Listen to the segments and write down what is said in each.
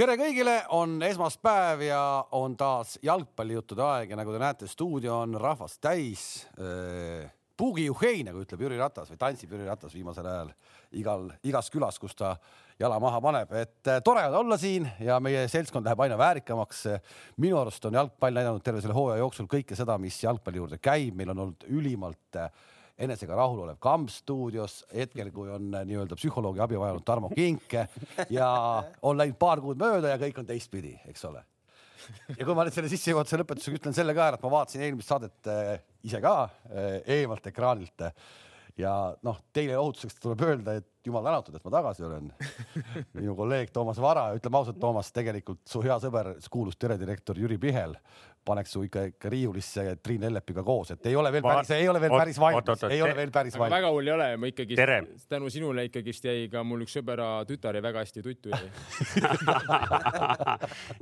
tere kõigile, on esmaspäev ja on taas jalgpallijuttude aeg ja nagu te näete, stuudio on rahvast täis. Puugi juhei, nagu ütleb Jüri Ratas või tantsib Jüri Ratas viimasel ajal igal, igas külas, kus ta jala maha paneb, et tore on olla siin ja meie seltskond läheb aina väärikamaks. minu arust on jalgpall näidanud terve selle hooaja jooksul kõike seda, mis jalgpalli juurde käib, meil on olnud ülimalt enesega rahulolev kamp stuudios hetkel, kui on nii-öelda psühholoogi abi vajanud Tarmo Kink ja on läinud paar kuud mööda ja kõik on teistpidi, eks ole. ja kui ma nüüd selle sissejuhatuse lõpetusega ütlen selle ka ära, et ma vaatasin eelmist saadet äh, ise ka äh, eemalt ekraanilt ja noh, teile ohutuseks tuleb öelda, et jumal tänatud, et ma tagasi olen. minu kolleeg Toomas Vara, ütleme ausalt, Toomas, tegelikult su hea sõber, kuulus peredirektor Jüri Pihel paneks su ikka, ikka riiulisse Triin Ellepiga koos, et ei ole veel päris, ei ole veel päris valmis, ei ole veel päris valmis. väga hull ei ole, ma ikkagi tänu sinule ikkagist jäi ka mul üks sõbera tütar ja väga hästi tuttu jäi.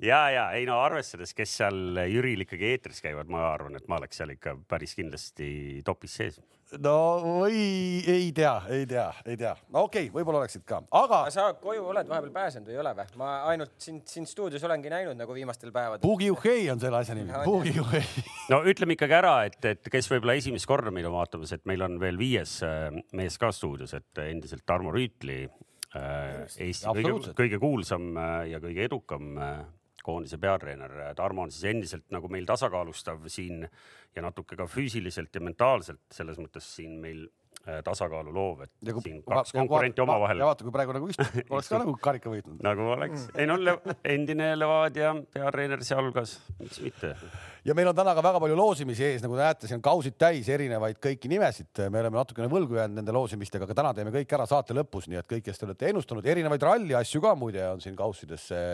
Ja, ja ei no arvestades, kes seal Jüril ikkagi eetris käivad, ma arvan, et ma oleks seal ikka päris kindlasti topis sees no ei, ei tea, ei tea, ei tea. no okei okay,, võib-olla oleksid ka, aga. sa koju oled vahepeal pääsenud või ei ole või? ma ainult sind siin stuudios olengi näinud nagu viimastel päevadel. Boogie Uhhei on selle asja nimi no ütleme ikkagi ära, et, et kes võib-olla esimest korda meid on vaatamas, et meil on veel viies äh, mees ka stuudios, et endiselt Tarmo Rüütli äh,, Eesti kõige, kõige kuulsam äh, ja kõige edukam koondise peatreener. Tarmo on siis endiselt nagu meil tasakaalustav siin ja natuke ka füüsiliselt ja mentaalselt selles mõttes siin meil tasakaalu loov, et ja kui, siin kaks konkurenti omavahel. ja vaata, kui praegu nagu istub, oleks ka nagu karika võitnud. nagu oleks, ei no endine Levadia peatreener sealhulgas, miks mitte. ja meil on täna ka väga palju loosimisi ees, nagu te näete, siin on kausid täis erinevaid kõiki nimesid, me oleme natukene võlgu jäänud nende loosimistega, aga täna teeme kõik ära saate lõpus, nii et kõik, kes te olete ennustanud, erinevaid ralli asju ka muide on siin kaussidesse,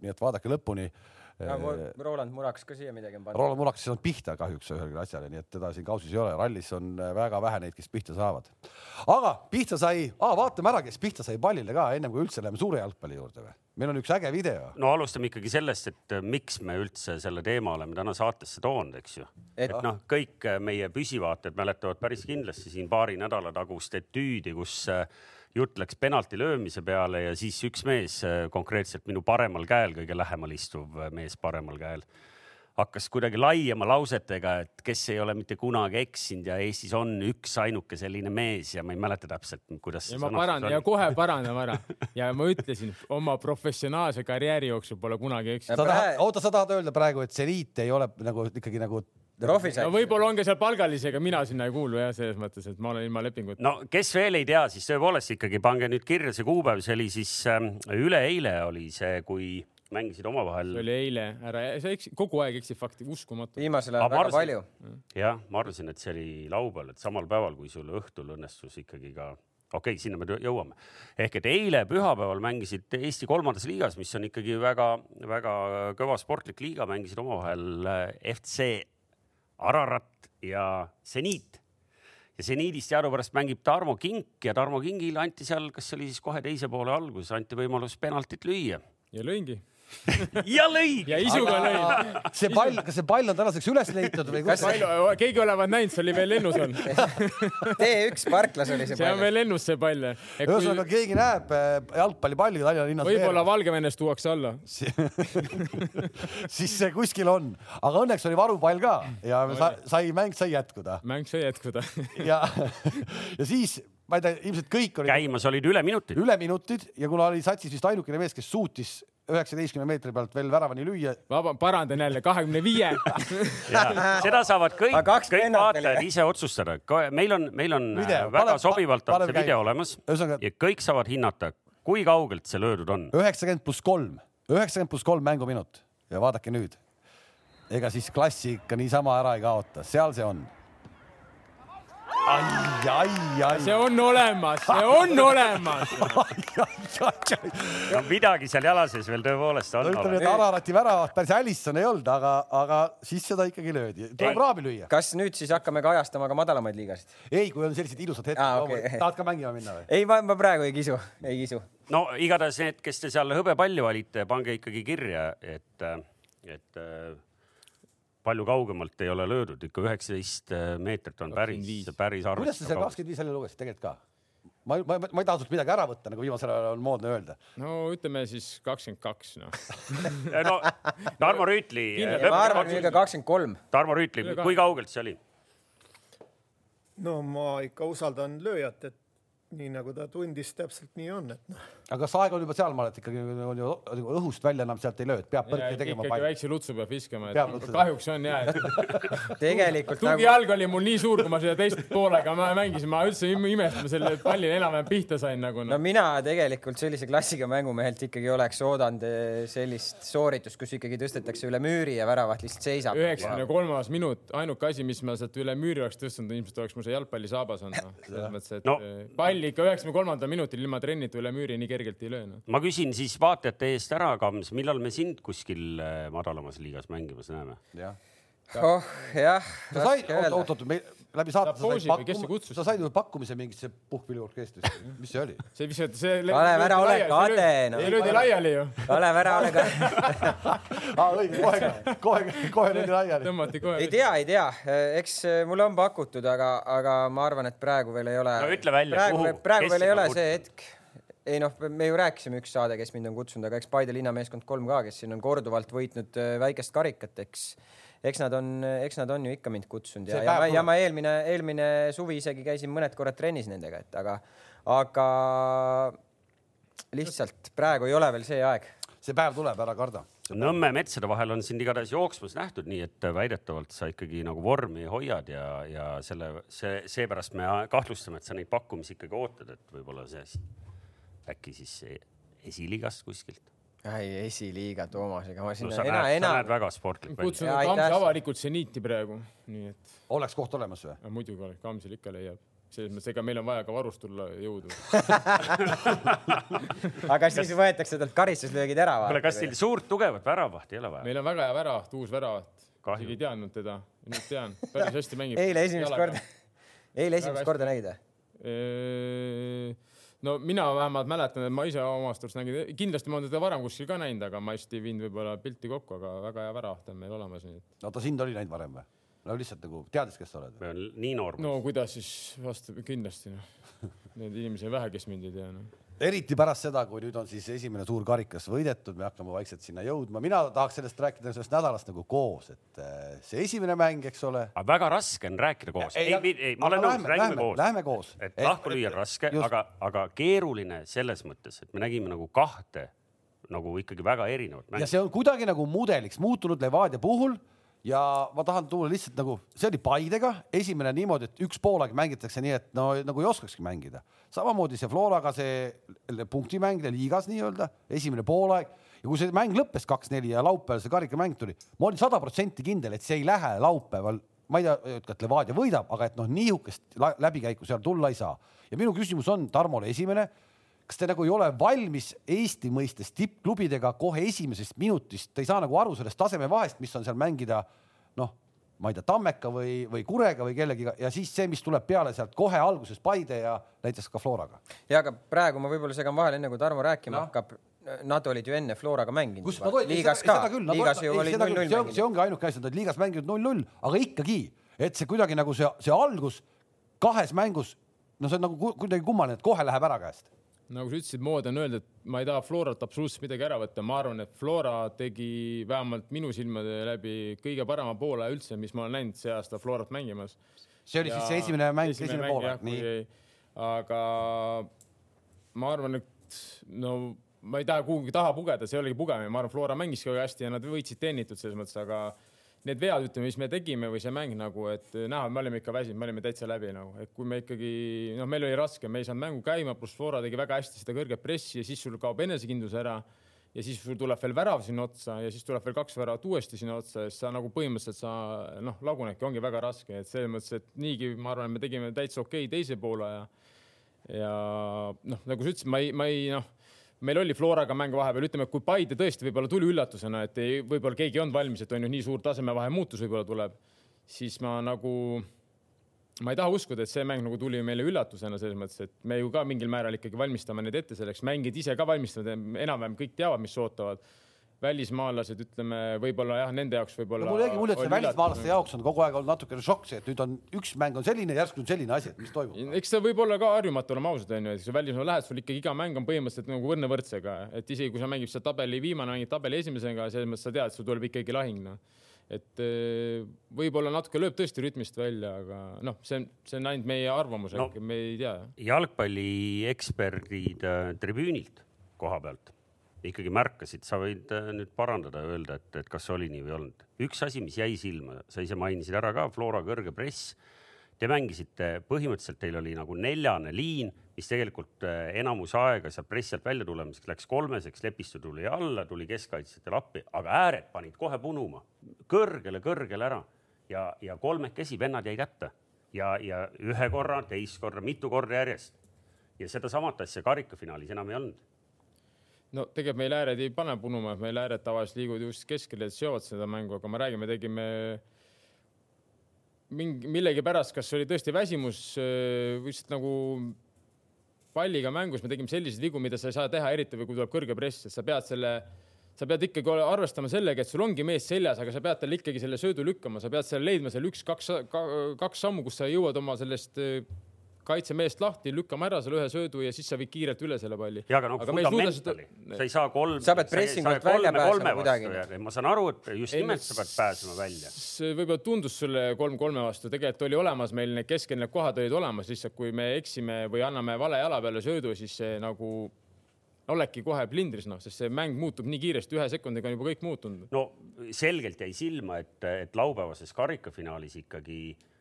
nii et vaadake lõpuni Roland Murakas ka siia midagi on pandud. Roland Murakas ei saanud pihta kahjuks ühelegi asjale, nii et teda siin kausis ei ole. rallis on äh, väga vähe neid, kes pihta saavad. aga pihta sai ah,, vaatame ära, kes pihta sai pallile ka, ennem kui üldse läheme suure jalgpalli juurde või? meil on üks äge video. no alustame ikkagi sellest, et äh, miks me üldse selle teema oleme täna saatesse toonud, eks ju. et noh, kõik äh, meie püsivaatajad mäletavad päris kindlasti siin paari nädala tagust etüüdi, kus jutt läks penalti löömise peale ja siis üks mees, äh, konkreetselt minu paremal käel, kõige lähemal istuv äh, mees paremal käel, hakkas kuidagi laiema lausetega, et kes ei ole mitte kunagi eksinud ja Eestis on üksainuke selline mees ja ma ei mäleta täpselt, kuidas. ja ma parandan ja kohe parandan ära ja ma ütlesin oma professionaalse karjääri jooksul pole kunagi eksinud. oota, sa tahad öelda praegu, et seniit ei ole nagu ikkagi nagu no võib-olla on ka seal palgalisi, aga mina sinna ei kuulu jah, selles mõttes, et ma olen ilma lepinguta. no kes veel ei tea, siis tõepoolest ikkagi pange nüüd kirja see kuupäev, see oli siis äh, üleeile oli see, kui mängisid omavahel. see oli eile, ära, sa eksid, kogu aeg eksib fakti, uskumatu. viimasel ajal väga arvasin, palju. jah, ma arvasin, et see oli laupäeval, et samal päeval, kui sul õhtul õnnestus ikkagi ka okei okay,, sinna me jõuame. ehk et eile pühapäeval mängisid Eesti kolmandas liigas, mis on ikkagi väga-väga kõva sportlik liiga, mängisid omavahel äh, FC Ararat ja Seniit. ja seniidist teadupärast mängib Tarmo Kink ja Tarmo Kingile anti seal, kas see oli siis kohe teise poole alguses, anti võimalus penaltit lüüa. ja lõingi ja lõi. ja isuga lõi. see pall, kas see pall on tänaseks üles leitud või? kas palju, keegi olevat näinud, see oli veel lennus on T1 parklas oli see pall. see on veel lennus see pall. ühesõnaga kui... keegi näeb äh, jalgpallipalli Tallinna linnas. võib-olla Valgevenest tuuakse alla siis see kuskil on, aga õnneks oli varupall ka ja sai, mäng sai jätkuda. mäng sai jätkuda ja, ja siis ma ei tea, ilmselt kõik olid. käimas olid üleminutid. üleminutid ja kuna oli satsis vist ainukene mees, kes suutis üheksateistkümne meetri pealt veel väravani lüüa. vaba, parandan jälle, kahekümne viie. seda saavad kõik, kõik vaatajad ise otsustada. meil on, meil on video, väga pale, sobivalt on see video olemas Ühesõnaga... ja kõik saavad hinnata, kui kaugelt see löödud on. üheksakümmend pluss kolm, üheksakümmend pluss kolm mänguminut ja vaadake nüüd. ega siis klassi ikka niisama ära ei kaota, seal see on ai, ai, ai. see on olemas, see on olemas no midagi seal jala sees veel tõepoolest on. ütleme, et Ararati väravat päris Alisson ei olnud, aga, aga siis seda ikkagi löödi. tuleb raabi lüüa. kas nüüd siis hakkame kajastama ka madalamaid liigasid? ei, kui on sellised ilusad hetked ah,. Okay. tahad ka mängima minna või? ei, ma, ma praegu ei kisu, ei kisu. no igatahes need, kes te seal hõbepalli valite, pange ikkagi kirja, et, et palju kaugemalt ei ole löödud, ikka üheksateist äh, meetrit on päris, päris arvestatav. kuidas sa seal kakskümmend viis välja lugesid tegelikult ka? ma, ma, ma ei taha sult midagi ära võtta, nagu viimasel ajal on moodne öelda. no ütleme siis kakskümmend kaks, noh. no Tarmo Rüütli. ma arvan, et kakskümmend kolm. Tarmo Rüütli, kui kaugelt see oli? no ma ikka usaldan lööjat, et nii nagu ta tundis, täpselt nii on, et noh. Aga kas aeg on juba sealmaal, et ikkagi on ju õhust välja enam sealt ei löö, et peab põrke tegema. ikkagi väikse lutsu peab viskama, et kahjuks on ja, et tegelikult tugijalg nagu... oli mul nii suur, kui ma seda teist poolega mängisin, ma üldse imestasin, selle palli enam-vähem pihta sain nagu no.. no mina tegelikult sellise klassiga mängumehelt ikkagi oleks oodanud eh, sellist sooritust, kus ikkagi tõstetakse üle müüri ja väravat lihtsalt seisab. üheksakümne kolmas minut, ainuke asi, mis ma sealt üle müüri oleks tõstnud, ilmselt oleks mul see jalgpallisaabas olnud no.. selles mõttes, et no. Eh, palli ikka üheksakümne kolmandal minutil ilma trennita üle müüri nii kergelt ei löö no.. ma küsin siis vaatajate eest ära, Kams, millal me sind kuskil äh, madalamas liigas mängimas näeme? oh jah. sa said, oot, oot, oot, läbi saate sa said pakkumise, sa said ju pakkumise mingisse puhkpilliorkestrisse, mis see oli? see visati, see. Kalev, ära ole kade no.. ei löödi laiali ju. Kalev, ära ole kade. aa õige, kohe, kohe, kohe löödi laiali. tõmmati kohe. ei tea, ei tea, eks mulle on pakutud, aga, aga ma arvan, et praegu veel ei ole. no ütle välja, kuhu. praegu veel ei ole see hetk ei noh, me ju rääkisime üks saade, kes mind on kutsunud, aga eks Paide linnameeskond kolm ka, kes siin on korduvalt võitnud äh, väikest karikat, eks eks nad on, eks nad on ju ikka mind kutsunud ja, ja, ma, ja ma eelmine, eelmine suvi isegi käisin mõned korrad trennis nendega, et aga, aga lihtsalt praegu ei ole veel see aeg. see päev tuleb, ära karda. Nõmme metsade vahel on sind igatahes jooksmas nähtud, nii et väidetavalt sa ikkagi nagu vormi hoiad ja, ja selle, see, seepärast me kahtlustame, et sa neid pakkumisi ikkagi ootad, et võib-olla see äkki siis esiliigast kuskilt? ei, esiliiga, Toomas, ega ma sinna no, enam, enam. sa näed väga sportlik välja. kutsun Kamsi avalikult seniiti praegu, nii et. oleks koht olemas või? muidugi oleks, Kamsil ikka leiab selles mõttes, ega meil on vaja ka varust tulla jõudu aga siis kas... võetakse talt karistuslöögid ära. kuule, kas teil suurt tugevat väravahti ei ole vaja? meil on väga hea väravat, uus väravat. isegi ei teadnud teda, nüüd tean, päris hästi mängib. eile esimest korda, eile esimest korda nägid või? No mina vähemalt mäletan, et ma ise omast arust nägin, kindlasti ma olen teda varem kuskil ka näinud, aga ma hästi ei viinud võib-olla pilti kokku, aga väga hea väravat on meil olemas. no ta sind oli näinud varem või? no lihtsalt nagu teadis, kes sa oled? nii noor. no kuidas siis vastu, kindlasti noh. Neid inimesi on vähe, kes mind ei tea noh eriti pärast seda, kui nüüd on siis esimene suur karikas võidetud, me hakkame vaikselt sinna jõudma, mina tahaks sellest rääkida sellest nädalast nagu koos, et äh, see esimene mäng, eks ole. aga väga raske on rääkida koos. ei, ei, ei, ma olen nõus, räägime koos. Lähme koos. et lahku lüüa on raske, aga, aga keeruline selles mõttes, et me nägime nagu kahte nagu ikkagi väga erinevat mängu. ja see on kuidagi nagu mudeliks muutunud Levadia puhul ja ma tahan tuua lihtsalt nagu, see oli Paidega esimene niimoodi, et üks poolaeg mängitakse nii, et no nagu ei oskakski mängida. samamoodi see Floraga see punktimäng liigas nii-öelda, esimene poolaeg ja kui see mäng lõppes kaks-neli ja laupäeval see karikamäng tuli, ma olin sada protsenti kindel, et see ei lähe laupäeval, ma ei tea, et Levadia võidab, aga et noh, niisugust läbikäiku seal tulla ei saa. ja minu küsimus on Tarmole esimene kas te nagu ei ole valmis Eesti mõistes tippklubidega kohe esimesest minutist, te ei saa nagu aru sellest tasemevahest, mis on seal mängida noh, ma ei tea, Tammeka või, või Kurega või kellegiga ja siis see, mis tuleb peale sealt kohe alguses Paide ja näiteks ka Floraga. ja aga praegu ma võib-olla segan vahele, enne kui Tarmo rääkima no. hakkab. Nad olid ju enne Floraga mänginud. liigas ka, liigas ju oli null-null mänginud. see ongi ainuke asi, nad olid liigas mänginud null-null, aga ikkagi, et see kuidagi nagu see, see algus kahes mängus, no see on nagu kuidagi kummaline, et kohe läheb ära käest nagu sa ütlesid, mood on öelda, et ma ei taha Florat absoluutselt midagi ära võtta, ma arvan, et Flora tegi vähemalt minu silmade läbi kõige parema poole üldse, mis ma olen näinud see aasta Florat mängimas. see oli ja siis see esimene mäng, esimene poole, nii. aga ma arvan, et no ma ei taha kuhugi taha pugeda, see ei olegi pugemine, ma arvan, Flora mängiski väga hästi ja nad võitsid teenitud selles mõttes, aga need vead, ütleme, mis me tegime või see mäng nagu, et näha, me olime ikka väsinud, me olime täitsa läbi nagu, et kui me ikkagi, noh, meil oli raske, me ei saanud mängu käima, pluss Flora tegi väga hästi seda kõrget pressi ja siis sul kaob enesekindlus ära. ja siis sul tuleb veel värav sinna otsa ja siis tuleb veel kaks väravat uuesti sinna otsa ja siis sa nagu põhimõtteliselt sa noh, lagunedki, ongi väga raske, et selles mõttes, et niigi ma arvan, me tegime täitsa okei okay teise poole ja ja noh, nagu sa ütlesid, ma ei, ma ei noh meil oli Floraga mäng vahepeal, ütleme, kui Paide tõesti võib-olla tuli üllatusena, et ei, võib-olla keegi ei olnud valmis, et on ju nii suur tasemevahe muutus võib-olla tuleb, siis ma nagu, ma ei taha uskuda, et see mäng nagu tuli meile üllatusena selles mõttes, et me ju ka mingil määral ikkagi valmistame neid ette selleks, mängijad ise ka valmistavad, enam-vähem kõik teavad, mis ootavad. Välismaalased, ütleme võib-olla jah, nende jaoks võib-olla. mul jäigi mulje, et see välismaalaste jaoks on kogu aeg olnud natukene šokk see, et nüüd on üks mäng on selline, järsku on selline asi, et mis toimub. eks see võib olla ka harjumatu, oleme ausad, onju, et kui sa välismaal lähed, sul ikkagi iga mäng on põhimõtteliselt nagu võrdne võrdsega, et isegi kui sa mängid seal tabeli viimane, mängid tabeli esimesega, selles mõttes sa tead, sul tuleb ikkagi lahing, noh et eh, võib-olla natuke lööb tõesti rütmist välja, aga noh, see on, see on ainult meie arvamus no,, me ei tea. jalgpallieksperdid äh, tribüünilt koha pealt ikkagi märkasid, sa võid äh, nüüd parandada ja öelda, et, et kas oli nii või ei olnud. üks asi, mis jäi silma, sa ise mainisid ära ka, Flora kõrge press. Te mängisite, põhimõtteliselt teil oli nagu neljane liin, mis tegelikult äh, enamus aega sealt pressi alt välja tulemiseks läks kolmeseks, Lepistu tuli alla, tuli keskkaitsjatele appi, aga ääred panid kohe punuma kõrgele-kõrgele ära ja, ja kolmekesi vennad jäid hätta ja, ja ühe korra, teist korra, mitu korda järjest. ja sedasamat asja karikafinaalis enam ei olnud no tegelikult meil ääred ei pane punuma, et meil ääred tavaliselt liiguvad just keskele, seovad seda mängu, aga ma räägin, me tegime mingi, millegipärast, kas oli tõesti väsimus või lihtsalt nagu palliga mängus me tegime selliseid vigu, mida sa ei saa teha, eriti kui tuleb kõrge press, et sa pead selle, sa pead ikkagi arvestama sellega, et sul ongi mees seljas, aga sa pead talle ikkagi selle söödu lükkama, sa pead seal leidma seal üks-kaks, kaks sammu, kus sa jõuad oma sellest kaitsemeest lahti, lükkame ära selle ühe söödu ja siis sa viid kiirelt üle selle palli. ja aga noh, fundamentali, sa ei saa kolm. sa pead pressingult välja pääsema kuidagi. ma saan aru, et just nimelt sa pead pääsema välja. see võib-olla tundus sulle kolm-kolme vastu, tegelikult oli olemas meil need keskel need kohad olid olemas, lihtsalt kui me eksime või anname vale jala peale söödu, siis see nagu oledki kohe plindris, noh, sest see mäng muutub nii kiiresti, ühe sekundiga on juba kõik muutunud. no selgelt jäi silma, et, et laupäevases karikafinaalis ikkagi Äh,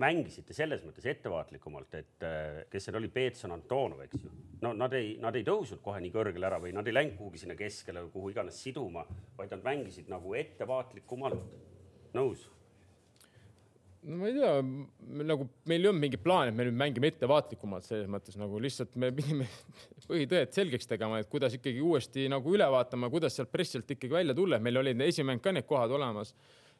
mängisite selles mõttes ettevaatlikumalt, et äh, kes seal oli, Peetson Antonov, eks ju. no nad ei, nad ei tõusnud kohe nii kõrgele ära või nad ei läinud kuhugi sinna keskele või kuhu iganes siduma, vaid nad mängisid nagu ettevaatlikumalt. nõus? no ma ei tea, nagu meil ei olnud mingit plaani, et me nüüd mängime ettevaatlikumalt selles mõttes nagu lihtsalt me pidime põhitõed selgeks tegema, et kuidas ikkagi uuesti nagu üle vaatama, kuidas sealt pressilt ikkagi välja tulla, meil olid esimene ka need kohad olemas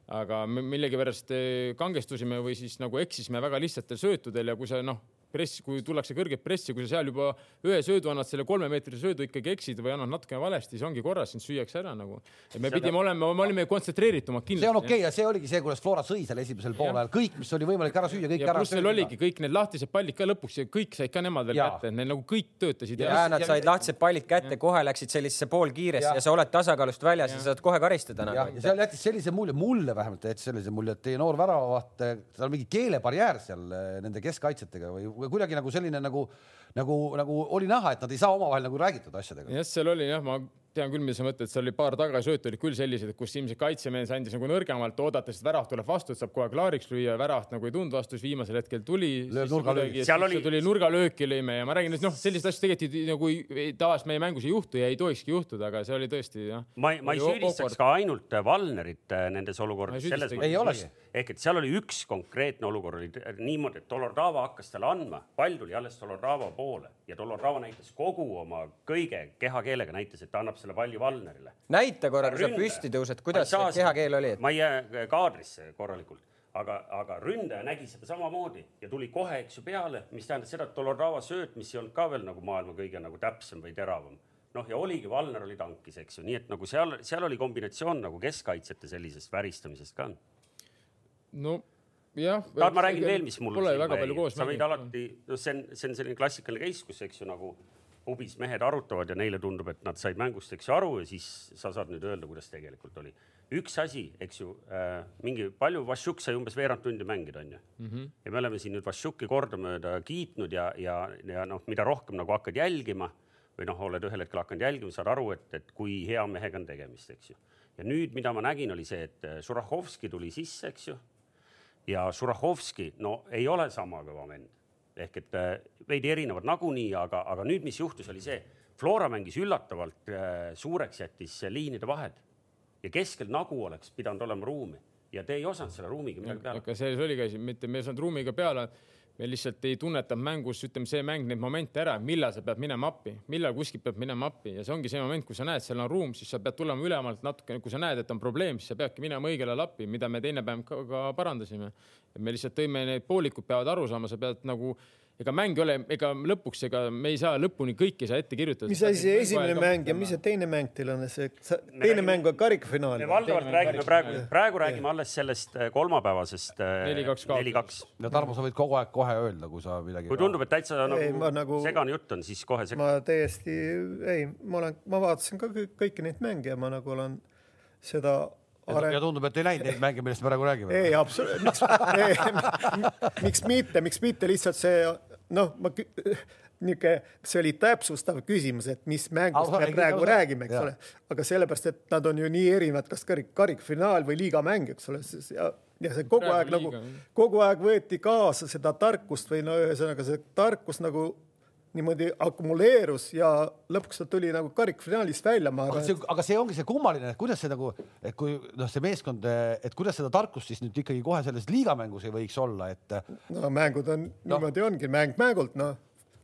aga millegipärast eh, kangestusime või siis nagu eksisime väga lihtsatel söötudel ja kui sa noh, press, kui tullakse kõrget pressi, kui sa seal juba ühe söödu annad, selle kolmemeetrise söödu ikkagi eksid või annad natukene valesti, siis ongi korras, sind süüakse ära nagu. et me pidime olema, me olime kontsentreeritumad kindlasti. see on okei okay, ja see oligi see, kuidas Flora sõi seal esimesel poolel, kõik, mis oli võimalik ära süüa, kõik ja ära. pluss neil oligi kõik need lahtised pallid ka lõpuks ja kõik said ka nemad veel ja. kätte, neil nagu kõik töötasid. ja, ja nad said lahtised pallid kätte, kohe läksid sellisesse poolkiiresse ja. ja sa oled tasakaalust väljas ja, ja saad kohe karistada nagu. ja seal jättis sellise mulje, mulle vähemalt jättis sellise mulje, et teie noor väravavaht, seal on mingi keelebarjäär seal eh, nende keskkaitsjatega või, või kuidagi nagu selline nagu, nagu, nagu oli näha, et nad ei saa omavahel nagu räägitud asjadega. jah, seal oli jah, ma tean küll, mida sa mõtled, seal oli paar tagasöötu olid küll sellised, kus ilmselt kaitsemees andis nagu nõrgemalt, oodates, et värav tuleb vastu, et saab kohe klaariks lüüa, väravat nagu ei tulnud vastu, siis viimasel hetkel tuli. seal oli, tuli nurgalööki lõime ja ma räägin, et noh, selliseid asju tegelikult nagu tavaliselt meie mängus ei juhtu ja ei tohikski juhtuda, aga see oli tõesti jah. ma, ma ei süüdistaks ka ainult Valnerit äh, nendes olukordades, selles mõttes, ehk et seal oli üks konkreetne olukord oli niimoodi, et Dolordava hakkas talle andma, pall tuli alles Dolordava poole ja Dolordava näitas kogu oma kõige kehakeelega näitas, et ta annab selle selle palli Valnerile. näita korra, kui sa püsti tõused, kuidas see kehakeel oli et...? ma ei jää kaadrisse korralikult, aga, aga ründaja nägi seda samamoodi ja tuli kohe, eks ju, peale, mis tähendas seda, et Dolorava sööt, mis ei olnud ka veel nagu maailma kõige nagu täpsem või teravam noh, ja oligi, Valner oli tankis, eks ju, nii et nagu seal, seal oli kombinatsioon nagu keskkaitsjate sellisest väristamisest ka. no jah. tahad, ma räägin veel, mis mul silma jäi, sa võid alati, noh, see on, see on selline klassikaline case, kus, eks ju, nagu pubis mehed arutavad ja neile tundub, et nad said mängust, eks ju, aru ja siis sa saad nüüd öelda, kuidas tegelikult oli. üks asi, eks ju äh,, mingi palju, Vašjuk sai umbes veerand tundi mängida, onju mm. -hmm. ja me oleme siin nüüd Vašjuki kordamööda kiitnud ja, ja, ja noh, mida rohkem nagu hakkad jälgima või noh, oled ühel hetkel hakanud jälgima, saad aru, et, et kui hea mehega on tegemist, eks ju. ja nüüd, mida ma nägin, oli see, et Šurahovski tuli sisse, eks ju. ja Šurahovski, no ei ole sama kõva vend ehk et äh, veidi erinevad nagunii, aga, aga nüüd, mis juhtus, oli see, Flora mängis üllatavalt äh, suureks, jättis liinide vahed ja keskel nagu oleks pidanud olema ruumi ja te ei osanud selle ruumiga midagi peale. aga selles oligi asi, mitte me ei osanud ruumiga peale me lihtsalt ei tunnetanud mängus, ütleme, see mäng neid momente ära, millal sa pead minema appi, millal kuskilt peab minema appi ja see ongi see moment, kui sa näed, seal on ruum, siis sa pead tulema ülemalt natukene, kui sa näed, et on probleem, siis sa peadki minema õigel ajal appi, mida me teine päev ka, ka parandasime. me lihtsalt tõime, need poolikud peavad aru saama, sa pead nagu ega mäng ei ole, ega lõpuks, ega me ei saa lõpuni kõike ei saa ette kirjutada. mis asi see esimene mäng ja mis see teine mäng teil on, see teine räägime- mäng on karikafinaal me? valdavalt räägime praegu, praegu räägime alles sellest äh, kolmapäevasest äh, Neli-kaks ja Tarmo, sa võid kogu aeg kohe öelda, kui sa midagi. kui tundub, et täitsa nagu, Ei, ma nagu- segane jutt on, siis kohe seg-. ma täiesti, ei, ma olen, ma vaatasin ka kõik- kõiki neid mänge ja ma nagu olen seda ja areng- tundub, et ei näinud neid mänge, millest me praegu räägime. ei, absoluutselt, miks, miks mitte, miks mitte lihtsalt see noh, ma niisugune, see oli täpsustav küsimus, et mis mängust me praegu ausa- räägime, eks jaa. ole. aga sellepärast, et nad on ju nii erinevad, kas karik, karikfinaal või liigamäng, eks ole, ja, ja see kogu Praegu aeg nagu liiga, jah., kogu aeg võeti kaasa seda tarkust või no ühesõnaga see tarkus nagu niimoodi akumuleerus ja lõpuks ta tuli nagu karikfinaalist välja, ma aga arvan, see, aga see ongi see kummaline, et kuidas see nagu, et kui noh, see meeskond, et kuidas seda tarkust siis nüüd ikkagi kohe selles liigamängus ei võiks olla, et et no mängud on no., niimoodi ongi mäng mängult, noh,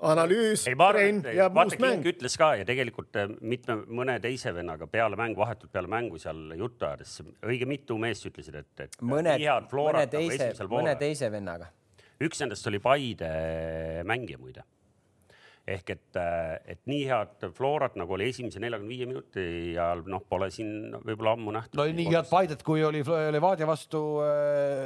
analüüs, trenn et ja muus, mäng ütles ka ja tegelikult äh, mitme, mõne teise vennaga peale mängu, vahetult peale mängu seal juttu ajades, õige mitu meest ütlesid, et, et mõne, mõne nagu teise, mõne teise vennaga. üks nendest oli Paide mängija muide. Ehk et, et nii head Florat nagu oli esimese neljakümne viie minuti ajal, noh, pole siin võib-olla ammu nähtud. no nii head Paidet, kui oli Levadia vastu,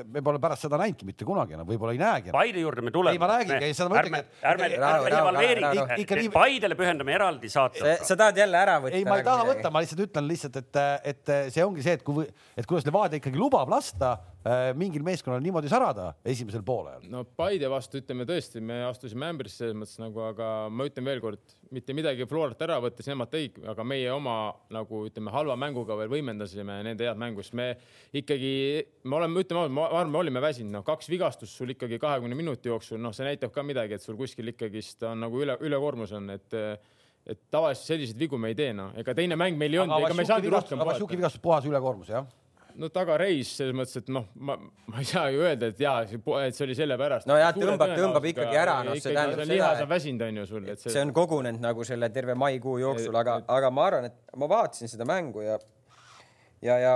me pole pärast seda näinudki mitte kunagi enam, võib-olla ei näegi. Paide juurde me tuleme. Ei, ma räägingi, ei, seda ma ütlengi, ärme, ärme rahu, evalveeri rahu, rahu., Ikka nii- Paidele pühendame eraldi saate. sa tahad jälle ära võtta? ei, ma ei taha võtta, ma lihtsalt ütlen lihtsalt, et, et see ongi see, et kui, et kuidas Levadia ikkagi lubab lasta äh, mingil meeskonnal niimoodi särada esimesel poolel. no Paide vastu ütleme tõesti, me astusime ämbrisse selles mõttes nagu, aga ma ütlen veelkord, mitte midagi Florat ära võttes, nemad tõid, aga meie oma nagu ütleme, halva mänguga veel võimendasime nende head mängu, sest me ikkagi, me oleme, ütleme ma arvan, me olime väsinud, noh, kaks vigastust sul ikkagi kahekümne minuti jooksul, noh, see näitab ka midagi, et sul kuskil ikkagist on nagu üle, ülekoormus on, et et tavaliselt selliseid vigu me ei tee, noh, ega teine mäng meil ei olnud, ega me ei saanud ju rohkem Vassiuki vigastus puhas ülekoormus jah. No tagareis selles mõttes, et noh, ma, ma ei saa ju öelda, et jaa, et see oli sellepärast. No jaa, tõmbab- tõmbab ikkagi ära, noh, see tähendab seda, lihas on väsinud, on ju sul, et see on kogunenud nagu selle terve maikuu jooksul, aga, aga ma arvan, et ma vaatasin seda mängu ja, ja, ja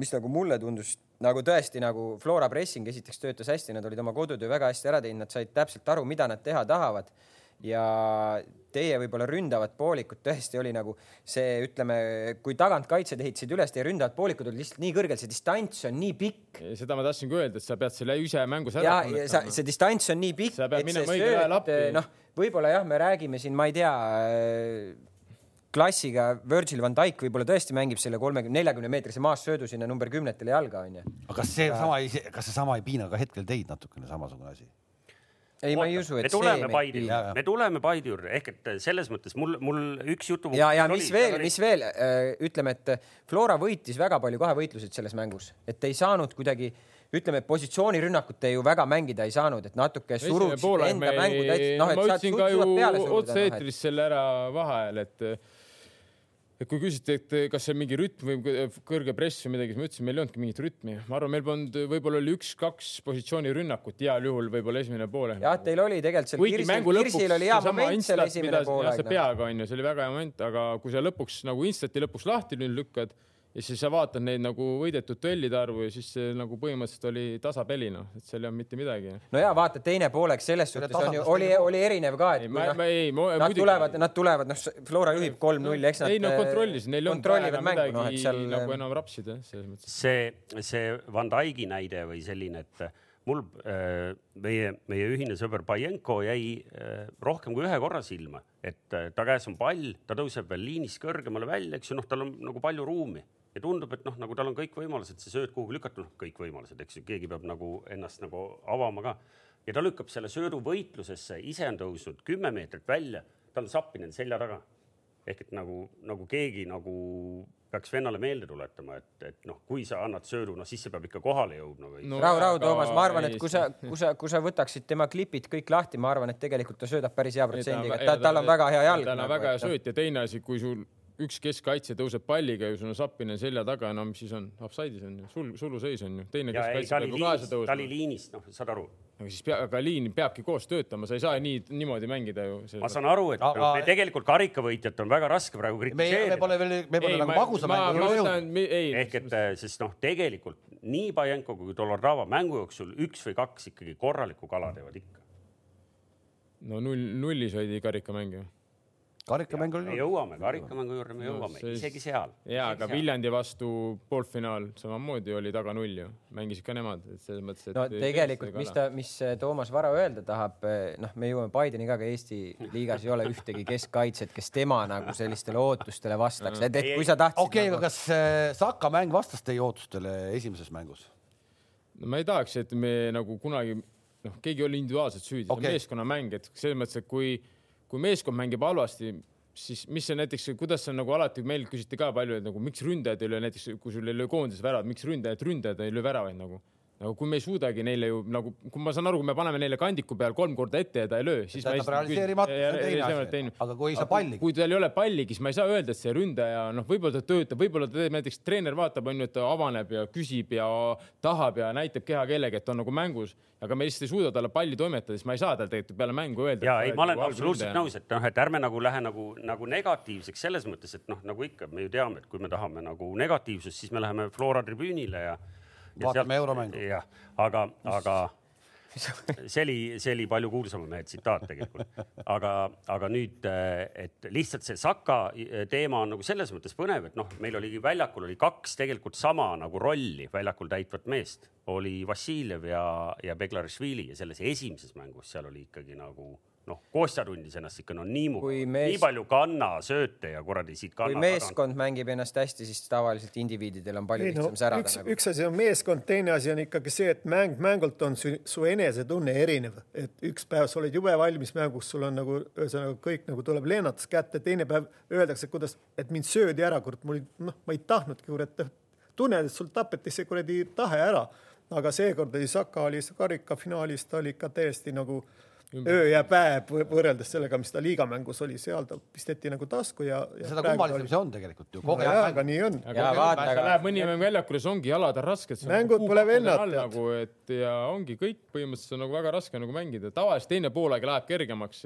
mis nagu mulle tundus nagu tõesti nagu Flora pressing esiteks töötas hästi, nad olid oma kodutöö väga hästi ära teinud, nad said täpselt aru, mida nad teha tahavad ja teie võib-olla ründavat poolikut tõesti oli nagu see, ütleme, kui tagant kaitsjad ehitasid üles, teie ründavad poolikud olid lihtsalt nii kõrgel, see distants on nii pikk seda ma tahtsingi öelda, et sa pead selle ise mängus ära ja, ja sa, see distants on nii pikk, et see sööt noh, võib-olla jah, me räägime siin, ma ei tea, klassiga Virgil van Dijk võib-olla tõesti mängib selle kolmekümne, neljakümne meetrise maassöödu sinna number kümnetele jalga onju. aga kas see sama ei, kas seesama ei piina ka hetkel teid natukene samasugune asi? ei, ma ei usu, et me tuleme jaa., me tuleme Paide juurde ehk et selles mõttes mul, mul üks jutu. ja, ja mis veel, mis veel, ütleme, et Flora võitis väga palju kahevõitluseid selles mängus, et ei saanud kuidagi ütleme, et positsioonirünnakut te ju väga mängida ei saanud, et natuke surusite enda mängu täitsa, noh, et ma ütlesin ka ju noh, otse-eetris selle ära vaheajal, et et kui küsiti, et kas see on mingi rütm või kõrge press või midagi, siis ma ütlesin, meil ei olnudki mingit rütmi. ma arvan, meil polnud, võib-olla oli üks-kaks positsioonirünnakut heal juhul, võib-olla esimene pool. jah, teil oli tegelikult seal Kirsil, Kirsil oli hea moment seal esimene poolaeg see. peaga on ju, see oli väga hea moment, aga kui sa lõpuks nagu instant'i lõpuks lahti nüüd lükkad ja siis sa vaatad neid nagu võidetud duellide arvu ja siis see nagu põhimõtteliselt oli tasapeli noh, et seal ei olnud mitte midagi. no ja vaata, teine poolek selles Selle suhtes on ju, oli, oli erinev ka, et ei, ma, noh ma, ei, ma Nad tulevad, nad tulevad, noh, Flora juhib kolm-null, eks nad. ei no kontrollisid, neil ei olnud vaja kontrollivad mängu, midagi noh, et seal nagu enam rapsida selles mõttes. see, see Van Dijk'i näide või selline, et mul äh, meie, meie ühine sõber Pajenko jäi äh, rohkem kui ühe korra silma, et äh, ta käes on pall, ta tõuseb veel liinist kõrgemale välja, eks ju, noh, tal on nagu palju ruumi ja tundub, et noh, nagu tal on kõik võimalused see sööt kuhugi lükata, noh, kõik võimalused, eks ju, keegi peab nagu ennast nagu avama ka ja ta lükkab selle söödu võitlusesse, ise on tõusnud kümme meetrit välja, tal on Sappinen selja taga ehk et nagu, nagu keegi nagu peaks vennale meelde tuletama, et, et noh, kui sa annad söödu, noh siis see peab ikka kohale jõudma või no.. rahu, rahu, Toomas, ma arvan, et kui sa, kui sa, kui sa võtaksid tema klipid kõik lahti, ma arvan, et tegelikult ta söödab päris hea protsendiga, et ta, tal on väga hea jalg. tal on väga hea sööt ja teine asi, kui sul üks keskkaitsja tõuseb palliga ja sul on Sappinen selja taga, no mis siis on, offside'is on ju, sul, suluseis on ju, teine ei, oli peab ju kaasa liinist, ta oli tõusma. liinist, noh, saad aru. aga siis pea, aga liin peabki koos töötama, sa ei saa nii, niimoodi mängida ju. ma saan aru, et Aga- aga... tegelikult karikavõitjat on väga raske praegu me, me kritiseerida. pole veel, me pole nagu magusa mängu jõudnud. ei, ehk et, sest noh, tegelikult nii Pajenko kui Dolordava mängu jooksul üks või kaks ikkagi korralikku kala teevad ikka. no null, nullis hoidi karikamäng ju. Karikamäng oli me. jõuame karikamängu juurde, me No jõuame see- isegi seal. ja, aga Viljandi vastu poolfinaal samamoodi oli taga null ju, mängisid ka nemad, et selles mõttes, et. no tegelikult, mis ta, mis äh, Toomas Vara öelda tahab, noh, me jõuame Bideni ka, aga Eesti liigas ei ole ühtegi keskkaitset, kes tema nagu sellistele ootustele vastaks, et, et kui sa tahtsid okei, nagu... aga kas äh, Saka mäng vastas teie ootustele esimeses mängus? no ma ei tahaks, et me nagu kunagi noh, keegi ei ole individuaalselt süüdi okay., Okei. see on meeskonnamäng, et selles mõttes, et kui, kui meeskond mängib halvasti, siis mis see näiteks, kuidas see on nagu alati meil küsiti ka palju, et nagu miks ründajad ei löö näiteks, kui sul ei löö koondises väravat, miks ründajad, ründajad ei löö väravaid nagu nagu kui me ei suudagi neile ju nagu, kui ma saan aru, kui me paneme neile kandiku peal kolm korda ette ja ta ei löö, siis tähendab realiseerimata, see on teine asi. aga kui ei saa palligi. kui tal ei ole palligi, siis ma ei saa öelda, et see ründaja, noh, võib-olla ta töötab, võib-olla ta teeb näiteks treener vaatab, onju, et ta avaneb ja küsib ja tahab ja näitab kehakeelega, et on nagu mängus, aga me lihtsalt ei suuda talle palli toimetada, siis ma ei saa tal tegelikult peale mängu öelda. ja ei, ma olen absoluutselt nõus, et noh, et ärme nagu lähe nagu, nagu negatiivseks selles mõttes, et noh, nagu ikka me ju teame, et kui me tahame nagu negatiivsust, siis me läheme Flora tribüünile ja. Vaatame euromängu. jah, aga, aga see oli, see oli palju kuulsama mehe tsitaat tegelikult, aga, aga nüüd, et lihtsalt see Saka teema on nagu selles mõttes põnev, et noh, meil oligi väljakul oli kaks tegelikult sama nagu rolli väljakul täitvat meest, oli Vassiljev ja, ja Beglarišvili ja selles esimeses mängus seal oli ikkagi nagu noh, Kostja tundis ennast ikka no nii Kui mugavalt, mees- nii palju kanna sööte ja kuradi siit kui kanna. meeskond mängib ennast hästi, siis tavaliselt indiviididel on palju ei no lihtsam särada üks, nagu. üks asi on meeskond, teine asi on ikkagi see, et mäng mängult on su, su enesetunne erinev, et üks päev sa oled jube valmis mängus, sul on nagu ühesõnaga kõik nagu tuleb leenatus kätte, teine päev öeldakse, kuidas, et mind söödi ära, kurat, mul noh, ma ei tahtnudki, kurat, tunned, et sul tapeti see kuradi tahe ära, aga seekord oli Saka oli karikafinaalis, ta oli ikka täiesti nagu öö ja päev võ- võrreldes sellega, mis ta liigamängus oli, seal ta pisteti nagu tasku ja, ja seda kummalisem oli- see on tegelikult ju. kogu jaa, aeg aga nii on. aga Jaa, ja, vaata, vaata, aga- läheb mõni mäng väljakule, siis ongi jalad on rasked. Mängud pole vennad, nagu, et ja ongi kõik põhimõtteliselt on nagu väga raske nagu mängida, tavaliselt teine poolaeg läheb kergemaks,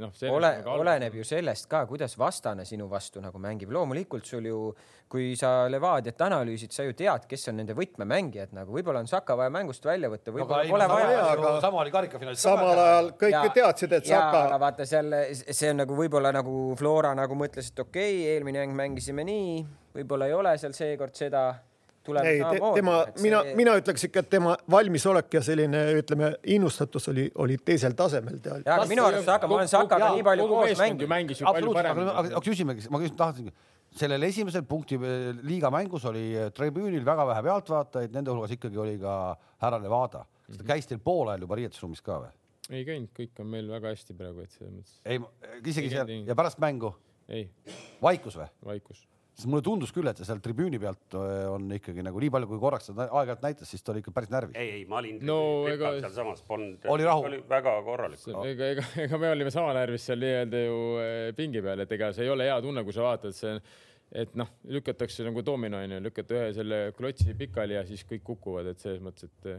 noh. ole, oleneb ju sellest ka, kuidas vastane sinu vastu nagu mängib. loomulikult sul ju, kui sa Levadiat analüüsid, sa ju tead, kes on nende võtmemängijad nagu, võib-olla on Saka vaja mängust välja võtta, võib-olla pole vaja. aga- sama oli karikafinaalis. samal ajal kõik ju teadsid, et jaa, aga Saka, vaata seal, see on nagu võib-olla nagu Flora nagu mõtles, et okei okay,, eelmine mäng mängisime nii, võib-olla ei ole seal seekord seda. ei te, tema, mina, mina ütleks ikka, et tema valmisolek ja selline, ütleme, innustatus oli, oli teisel tasemel. jaa, aga minu arust Saka, ma olen Sakaga nii palju koos mänginud. absoluutselt, aga, küsimegi, ma küsin, tahtsingi, sellel esimesel punkti eh, liiga mängus oli eh, tribüünil väga vähe pealtvaatajaid, nende hulgas ikkagi oli ka härra Levada. kas ta käis teil poolajal juba riietusruumis ka või? Ei käinud, kõik on meil väga hästi praegu, et selles mõttes ei, isegi Ei seal käinud, ja pärast mängu ei, vaikus või? vaikus. sest mulle tundus küll, et ta seal tribüüni pealt eh, on ikkagi nagu nii palju, kui korraks seda aeg-ajalt näitas, siis ta oli ikka päris närvis. ei, ei, ma olin No no, ega- sealsamas, polnud. Oli rahu? oli väga korralik. ega, ega, ega me olime sama närvis seal nii-öelda ju eh, pingi peal, et ega see ei ole hea tunne, kui sa vaatad, see, et noh, lükatakse nagu domino onju, lükata ühe selle klotsi pikali ja siis kõik kukuvad, et selles mõttes, et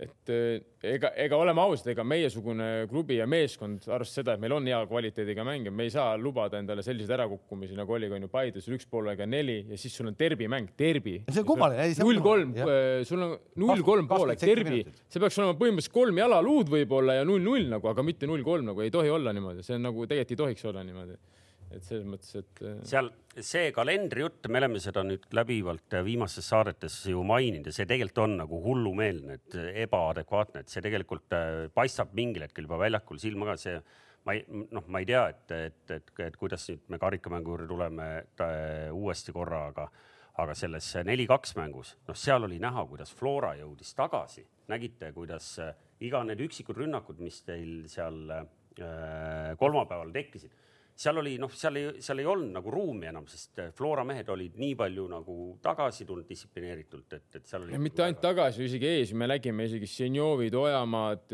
et eh, ega, ega oleme ausad, ega meiesugune klubi ja meeskond, arvestades seda, et meil on hea kvaliteediga mängija, me ei saa lubada endale selliseid ärakukkumisi, nagu oli ka onju Paides, üks pool aega neli ja siis sul on derbimäng, derbi. See on kummaline, on null kolm kummaline,, sul on null kolm poolek, derbi see peaks olema põhimõtteliselt kolm jalaluud võib-olla ja null-null nagu, aga mitte null-kolm nagu ei tohi olla niimoodi, see on nagu tegelikult ei tohiks olla niimoodi. Et selles mõttes, et äh, seal see kalendrijutt, me oleme seda nüüd läbivalt viimastes saadetes ju maininud ja see tegelikult on nagu hullumeelne, et ebaadekvaatne, et see tegelikult äh, paistab mingil hetkel juba väljakul silma ka, see ma ei, noh, ma ei tea, et, et, et, et kuidas nüüd me karikamängu juurde tuleme uuesti korra, aga aga selles neli-kaks mängus, noh, seal oli näha, kuidas Flora jõudis tagasi, nägite, kuidas äh, iga need üksikud rünnakud, mis teil seal äh, kolmapäeval tekkisid seal oli noh, seal ei, seal ei olnud nagu ruumi enam, sest Flora mehed olid nii palju nagu tagasi tulnud distsiplineeritult, et, et seal oli. ja mitte ainult tagasi, isegi ees, me nägime isegi Senjovid, Ojamaad,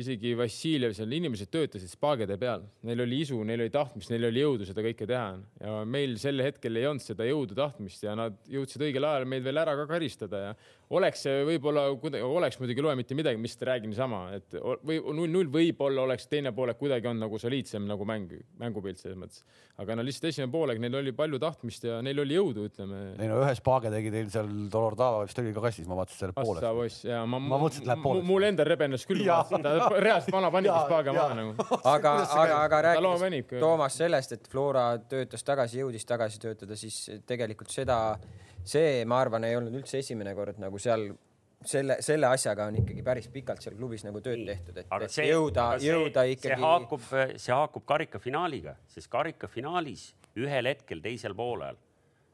isegi Vassiljev seal, inimesed töötasid spaagede peal, neil oli isu, neil oli tahtmist, neil oli jõudu seda kõike teha ja meil sel hetkel ei olnud seda jõudu, tahtmist ja nad jõudsid õigel ajal meid veel ära ka karistada ja oleks see võib-olla, oleks muidugi loe mitte midagi, mis te räägin niisama, et või null-null võib-olla oleks teine poolek kuidagi on nagu soliidsem nagu mäng, mängupilt selles mõttes. aga no lihtsalt esimene poolek, neil oli palju tahtmist ja neil oli jõudu, ütleme. ei no ühes paage tegi teil seal Dolor Tava vist oli ka kastis, ma vaatasin selle pooleks. Assa poiss ja ma, Ma mõtlesin, et läheb pooleks. mul endal rebenes küll, ta reaalselt vana panigi Jaa, spaaga jaa. maha nagu. aga, aga, aga rääkides. Toomas sellest, et Flora töötas tagasi, jõudis tagasi töötada, siis tegelikult seda, see, ma arvan, ei olnud üldse esimene kord nagu seal selle, selle asjaga on ikkagi päris pikalt seal klubis nagu tööd tehtud, et, et see, jõuda, see, jõuda see ikkagi. haakub, see haakub karikafinaaliga, sest karikafinaalis ühel hetkel teisel poolel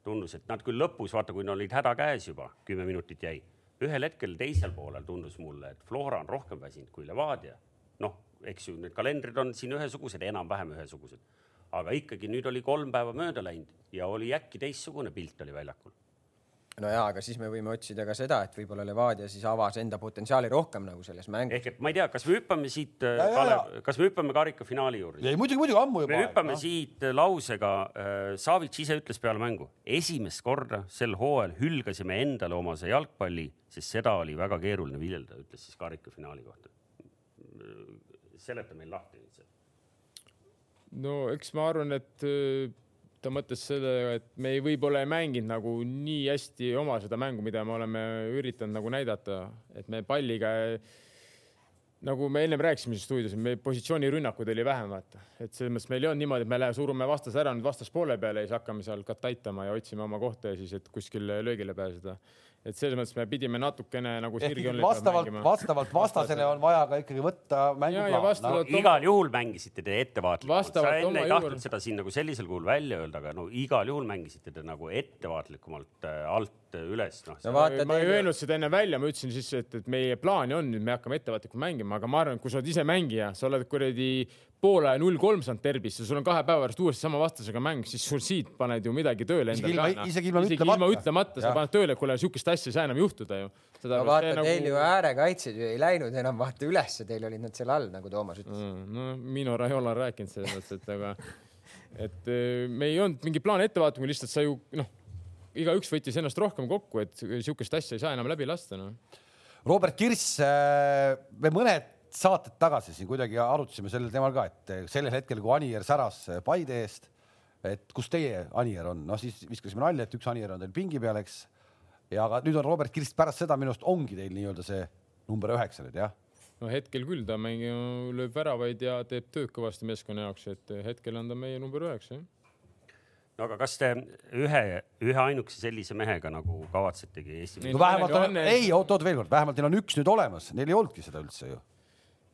tundus, et nad küll lõpus, vaata, kui neil olid häda käes juba, kümme minutit jäi, ühel hetkel teisel poolel tundus mulle, et Flora on rohkem väsinud kui Levadia. noh, eks ju, need kalendrid on siin ühesugused, enam-vähem ühesugused, aga ikkagi nüüd oli kolm päeva mööda läinud ja oli äkki teistsugune pilt oli väljakul no jaa, aga siis me võime otsida ka seda, et võib-olla Levadia siis avas enda potentsiaali rohkem nagu selles mängus. ehk et ma ei tea, kas me hüppame siit, Kalev, kas me hüppame karikafinaali juurde? ei muidugi, muidugi ammu juba. me hüppame no. siit lausega äh,, Savits ise ütles peale mängu, esimest korda sel hooajal hülgasime endale omase jalgpalli, sest seda oli väga keeruline viljelda, ütles siis karikafinaali kohta. seleta meil lahti nüüd see. no eks ma arvan, et äh, ta mõtles sellega, et me ei, võib-olla ei mänginud nagu nii hästi oma seda mängu, mida me oleme üritanud nagu näidata, et me palliga nagu me ennem rääkisime siin stuudios, meil positsioonirünnakuid oli vähem, vaata, et selles mõttes meil ei olnud niimoodi, et me lähe, surume vastase ära nüüd vastaspoole peale ja siis hakkame seal kataitama ja otsime oma kohta ja siis, et kuskil löögile pääseda. Et selles mõttes me pidime natukene nagu sirgjoonel vastavalt, vastavalt vastasele on vaja ka ikkagi võtta mänguplaan no, igal juhul mängisite te ettevaatlikult, sa enne ei tahtnud juhul. seda siin nagu sellisel kujul välja öelda, aga no igal juhul mängisite te nagu ettevaatlikumalt äh, alt äh, üles, noh. no vaata, ma ei öelnud seda enne välja, ma ütlesin siis, et, et meie plaan on nüüd, me hakkame ettevaatlikult mängima, aga ma arvan, et kui sa oled ise mängija, sa oled kuradi poole null kolm saanud derbisse, sul on kahe päeva pärast uuesti sama vastasega mäng, siis sul siit paned ju midagi tööle endale ka. isegi ilma ütlemata. ilma ütlemata, sa paned tööle, kuule, sihukest asja ei saa enam juhtuda ju. no vaata, teil ju äärekaitsjad ju ei läinud enam vaata ülesse, teil olid nad seal all, nagu Toomas ütles. Mm, no Mino Raiola on rääkinud selles mõttes, et aga, et eh, me ei olnud mingi plaan ettevaatama, lihtsalt sa ju noh, igaüks võttis ennast rohkem kokku, et sihukest asja ei saa enam läbi lasta, noh. Robert Kirss, me mõned saated tagasi siin kuidagi arutasime sellel teemal ka, et sellel hetkel, kui Anier säras Paide eest, et kus teie Anier on, noh siis viskasime nalja, et üks Anier on teil pingi peal, eks. ja aga nüüd on Robert Kirss pärast seda minu arust ongi teil nii-öelda see number üheksa nüüd jah no hetkel küll ta mängib, lööb väravaid ja teeb tööd kõvasti meeskonna jaoks, et hetkel on ta meie number üheksa, jah. no aga kas te ühe, ühe ainukese sellise mehega nagu kavatsetegi Eesti Ei, no vähemalt on- ei oot-oot veel kord, vähemalt neil on üks nüüd olemas, neil ei olnudki seda üldse ju.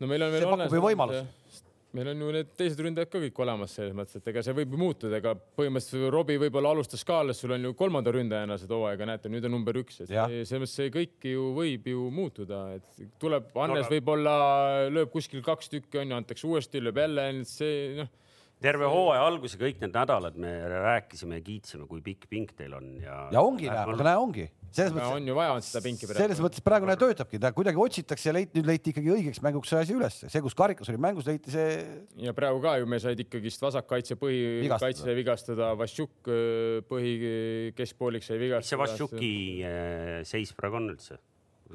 No meil on veel pakub ju võimalust. meil on ju need teised ründajad ka kõik olemas selles mõttes, et ega see võib ju muutuda, ega põhimõtteliselt Robbie võib-olla alustas Kaalas, sul on ju kolmanda ründajana seda hooaega, näete, nüüd on number üks, et see- selles mõttes see kõik ju võib ju muutuda, et tuleb, Hannes aga- võib-olla lööb kuskil kaks tükki onju, antakse uuesti, lööb jälle, see noh, terve hooaja alguse kõik need nädalad me rääkisime ja kiitsime, kui pikk pink teil on ja. ja ongi, näe, aga näe, ongi. selles mõttes, on ju vaja seda pinki selles mõttes praegu näe töötabki, ta kuidagi otsitakse ja leiti, nüüd leiti ikkagi õigeks mänguks see asi üles, see, kus karikas oli mängus, leiti see ja praegu ka ju me said ikkagist vasakkaitse Vigastada. põhikaitse vigastada, Vassiuk põhi keskpooliks sai mis see vigastada. Vassiuki eh, seis praegu on üldse?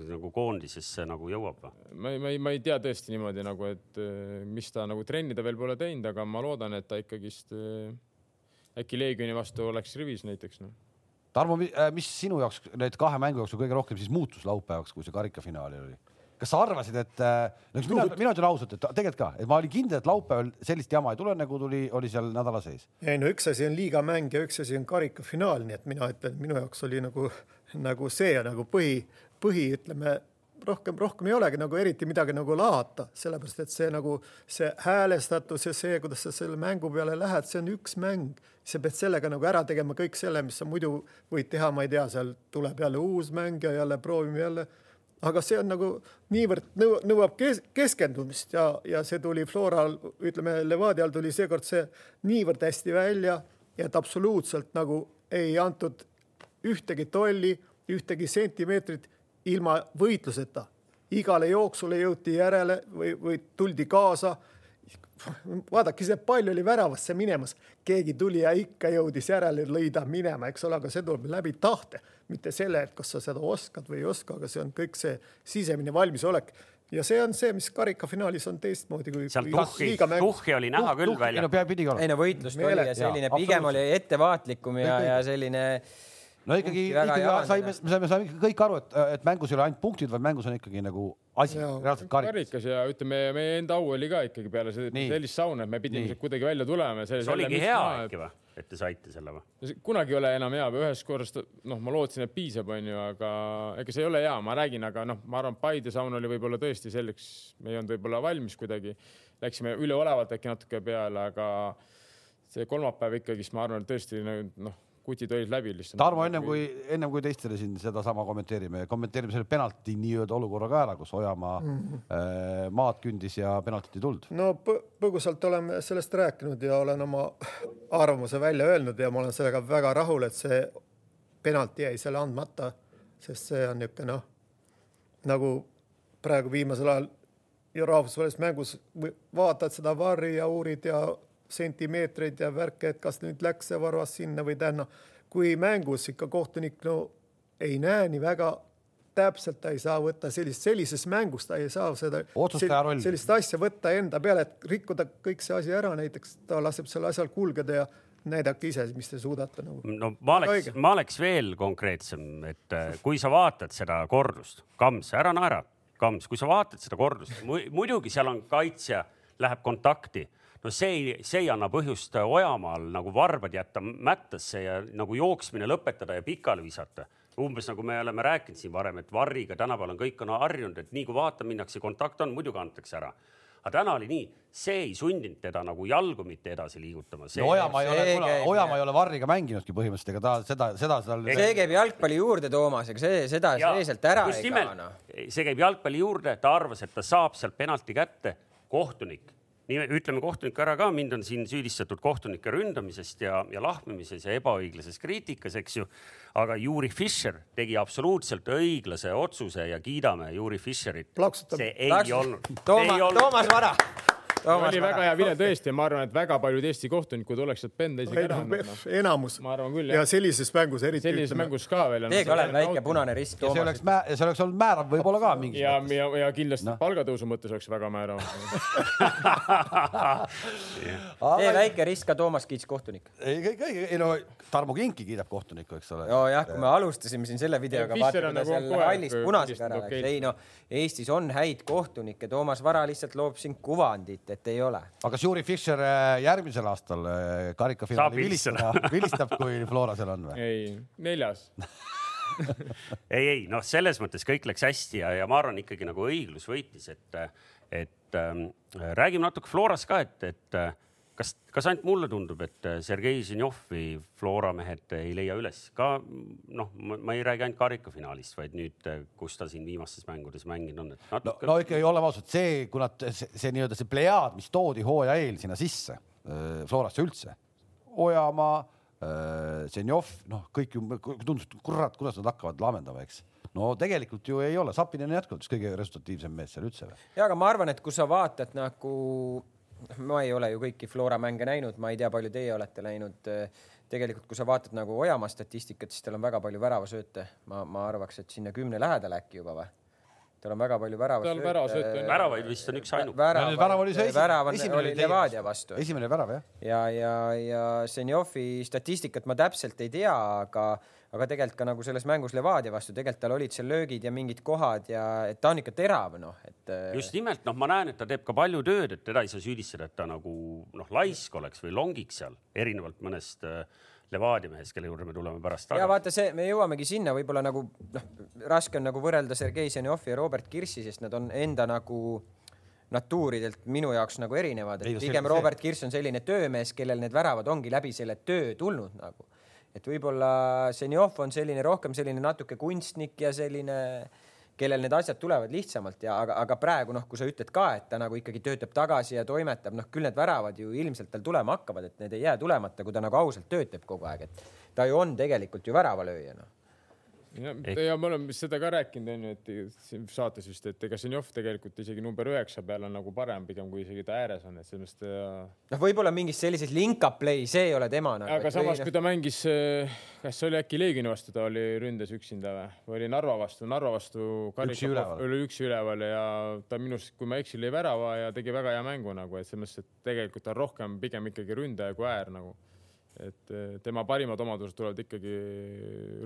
Nagu koondisesse nagu jõuab või? ma ei, ma ei, ma ei tea tõesti niimoodi nagu, et eh, mis ta nagu trenni ta veel pole teinud, aga ma loodan, et ta ikkagist eh, äkki Leegioni vastu oleks rivis näiteks noh. Tarmo, mis sinu jaoks need kahe mängu jooksul kõige rohkem siis muutus laupäevaks, kui see karikafinaali oli? kas sa arvasid, et äh, no mina, mina ütlen ausalt, et tegelikult ka, et ma olin kindel, et laupäeval sellist jama ei tule, nagu tuli, oli seal nädala sees. ei no üks asi on liigamäng ja üks asi on karikafinaal, nii et mina ütlen, minu jaoks oli nagu, nagu see nagu põhi, põhi, ütleme rohkem, rohkem ei olegi nagu eriti midagi nagu lahata, sellepärast et see nagu see häälestatus ja see, kuidas sa selle mängu peale lähed, see on üks mäng. sa pead sellega nagu ära tegema kõik selle, mis sa muidu võid teha, ma ei tea, seal tuleb jälle uus mäng ja jälle proovime jälle. aga see on nagu niivõrd nõu, nõuab kes, keskendumist ja, ja see tuli Floral, ütleme Levadial tuli seekord see niivõrd hästi välja, et absoluutselt nagu ei antud ühtegi tolli, ühtegi sentimeetrit ilma võitluseta. igale jooksule jõuti järele või, või tuldi kaasa. vaadake, see pall oli väravasse minemas, keegi tuli ja ikka jõudis järele, lõi ta minema, eks ole, aga see tuleb läbi tahte, mitte selle, et kas sa seda oskad või ei oska, aga see on kõik see sisemine valmisolek. ja see on see, mis karikafinaalis on teistmoodi kui. seal tuhhi, tuhhi oli näha küll Tuh, välja. no pidigi olema. ei no võitlust oli ja selline pigem oli ettevaatlikum ja, ja selline no ikkagi, ikkagi saime, me saime, saime kõik aru, et, et mängus ei ole ainult punktid, vaid mängus on ikkagi nagu asi, reaalselt karikas. karikas ja ütleme, meie enda au oli ka ikkagi peale sellist sauna, et me pidime sealt kuidagi välja tulema. see oligi hea äkki või? et te saite selle või? kunagi ei ole enam hea või ühest korrast, noh, ma lootsin, et piisab, onju, aga ega see ei ole hea, ma räägin, aga noh, ma arvan, Paide saun oli võib-olla tõesti selleks, me ei olnud võib-olla valmis kuidagi. Läksime üleolevalt äkki natuke peale, aga see kolmapäev ikkagist, ma arvan, tõesti noh kutid olid läbi lihtsalt. Tarmo, ennem kui, ennem kui teistele siin sedasama kommenteerime, kommenteerime selle penalti nii-öelda olukorra ka ära, kus Ojamaa mm -hmm. äh, maad kündis ja penaltit ei tulnud. no põgusalt oleme sellest rääkinud ja olen oma arvamuse välja öelnud ja ma olen sellega väga rahul, et see penalti jäi selle andmata, sest see on niisugune noh, nagu praegu viimasel ajal ja rahvusvahelises mängus vaatad seda varri ja uurid ja sentimeetreid ja värke, et kas nüüd läks see varvas sinna või tänna. kui mängus ikka kohtunik no ei näe nii väga täpselt, ta ei saa võtta sellist, sellises mängus ta ei saa seda, sellist asja võtta enda peale, et rikkuda kõik see asi ära, näiteks ta laseb sel asjal kulgeda ja näidake ise, mis te suudate nagu. no ma oleks, ma oleks veel konkreetsem, et äh, kui sa vaatad seda kordust, Kams, ära naera, Kams, kui sa vaatad seda kordust, muidugi seal on kaitsja, läheb kontakti no see ei, see ei anna põhjust Ojamaal nagu varbad jätta mättasse ja nagu jooksmine lõpetada ja pikali visata. umbes nagu me oleme rääkinud siin varem, et varriga tänapäeval on kõik on harjunud, et nii kui vaata minnakse, kontakt on, muidu kantakse ära aga täna oli nii, see ei sundinud teda nagu jalgu mitte edasi liigutama. No, Ojamaa ei ole, Ojamaa ei ole Varriga mänginudki põhimõtteliselt, ega ta seda, seda seal. see käib jalgpalli juurde, Toomas, ega see, seda seeselt ära ei kao. No. see käib jalgpalli juurde, ta arvas, et ta saab sealt penalti kätte, kohtunik nii ütleme kohtunik ära ka, mind on siin süüdistatud kohtunike ründamisest ja, ja lahmimises ja ebaõiglases kriitikas, eks ju. aga Juri Fischer tegi absoluutselt õiglase otsuse ja kiidame Juri Fischerit. see ei Plaks... olnud. Toomas, Toomas Vara oli väga hea video tõesti ja ma arvan, et väga paljud Eesti kohtunikud oleks sealt penda isegi ära andnud enamus. ma arvan küll. ja sellises mängus eriti. sellises ütleme. mängus ka veel. tee Kalev väike punane risk. ja see oleks, see oleks olnud määrav võib-olla ka mingis ja, ja, ja kindlasti no. palgatõusu mõttes oleks väga määrav tee väike risk ka Toomas Kiits kohtunik. ei, ei, ei, ei no Tarmo Kinki kiidab kohtunikku, eks ole. nojah, kui me alustasime siin selle videoga, vaata kuidas nagu seal hallist punasega ära läks. ei no Eestis on häid kohtunikke, Toomas Vara lihtsalt loob siin kuvandit, et ei ole. aga kas Juri Fischer äh, järgmisel aastal äh, karikafinaali vilistab, vilistab, kui Flora seal on või? ei, neljas ei, ei noh, selles mõttes kõik läks hästi ja, ja ma arvan ikkagi nagu õiglus võitis, et, et ähm, räägime natuke Florast ka, et, et kas, kas ainult mulle tundub, et äh, Sergei Zinjovi Flora mehed ei leia üles ka noh, ma ei räägi ainult karikafinaalist, vaid nüüd, äh, kus ta siin viimastes mängudes mänginud on, et natuke.... no, no ikkagi oleme ausad, see, kuna see, see nii-öelda see plejaad, mis toodi hooaja eel sinna sisse äh, Florasse üldse, Ojamaa, Zenjov, noh, kõik ju tundus, kurat, kuidas nad hakkavad laamendama, eks no tegelikult ju ei ole, Sapinen on jätkuvalt üks kõige resultatiivsem mees seal üldse. ja aga ma arvan, et kui sa vaatad nagu ma ei ole ju kõiki Flora mänge näinud, ma ei tea, palju teie olete läinud. tegelikult, kui sa vaatad nagu Ojamaa statistikat, siis tal on väga palju väravasööte, ma, ma arvaks, et sinna kümne lähedale äkki juba või? Tal on väga palju väravasööte. tal väravasööte on. väravaid vist on üks ainuke. värav, värav oli see värav on, oli Levadia vastu. esimene värav jah. ja, ja, ja Zenjovi statistikat ma täpselt ei tea, aga aga tegelikult ka nagu selles mängus Levadia vastu, tegelikult tal olid seal löögid ja mingid kohad ja et ta on ikka terav, noh, et. Äh, just nimelt, noh, ma näen, et ta teeb ka palju tööd, et teda ei saa süüdistada, et ta nagu noh, laisk oleks või longiks seal, erinevalt mõnest äh, Levadia mehest, kelle juurde me tuleme pärast tagasi. ja vaata see, me jõuamegi sinna võib-olla nagu noh, raske on nagu võrrelda Sergei Zenjovi ja Robert Kirssi, sest nad on enda nagu natuuridelt minu jaoks nagu erinevad, et pigem Robert Kirss on selline töömees, kellel need väravad ongi läbi selle töö tulnud nagu et võib-olla Zenjov on selline rohkem selline natuke kunstnik ja selline, kellel need asjad tulevad lihtsamalt ja aga, aga praegu noh, kui sa ütled ka, et ta nagu ikkagi töötab tagasi ja toimetab, noh küll need väravad ju ilmselt tal tulema hakkavad, et need ei jää tulemata, kui ta nagu ausalt tööd teeb kogu aeg, et ta ju on tegelikult ju väravalööja noh ja, Ehk- ja me oleme seda ka rääkinud, onju, et siin saates vist, et ega Zenjov tegelikult isegi number üheksa peal on nagu parem pigem kui isegi ta ääres on, et selles mõttes ta. noh, võib-olla mingis sellises link-up play, see ei ole tema nagu. aga samas, kui ta mängis, kas see oli äkki Leegioni vastu, ta oli ründes üksinda või, või oli Narva vastu, Narva vastu Üksi üleval. oli üksi üleval ja ta minu arust, kui ma ei eksi, lõi värava ja tegi väga hea mängu nagu, et selles mõttes, et tegelikult ta on rohkem pigem ikkagi ründaja kui äär nagu. Et eh, tema parimad omadused tulevad ikkagi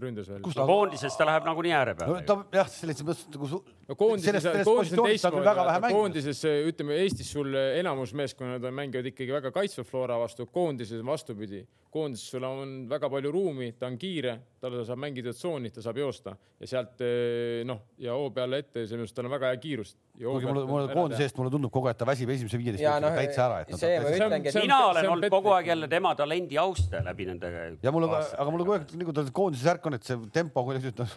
ründes välja. Kus no koondises ta läheb nagunii ääre no peale. ta jah, selles mõttes nagu su- no koondises koondises on ta teistmoodi, koondises ütleme Eestis sul enamus meeskonnad on- mängivad ikkagi väga kaitsva Flora vastu, koondises on vastupidi. koondises sul on väga palju ruumi, ta on kiire, ta saab mängida tsooni, ta saab joosta ja sealt eh, noh, ja hoo peale ette, selles mõttes tal on väga hea kiirus. kuigi mulle, mulle koondise eest mulle tundub kogu aeg, ta väsib esimese viieteist Jaa, minutiga noh, täitsa ära, ta- mina olen olnud kogu aeg jälle tema talendi austaja läbi nende. ja mul on, aga mul on kogu aeg nagu ta koondise särk on, et see tempo kuidagi noh.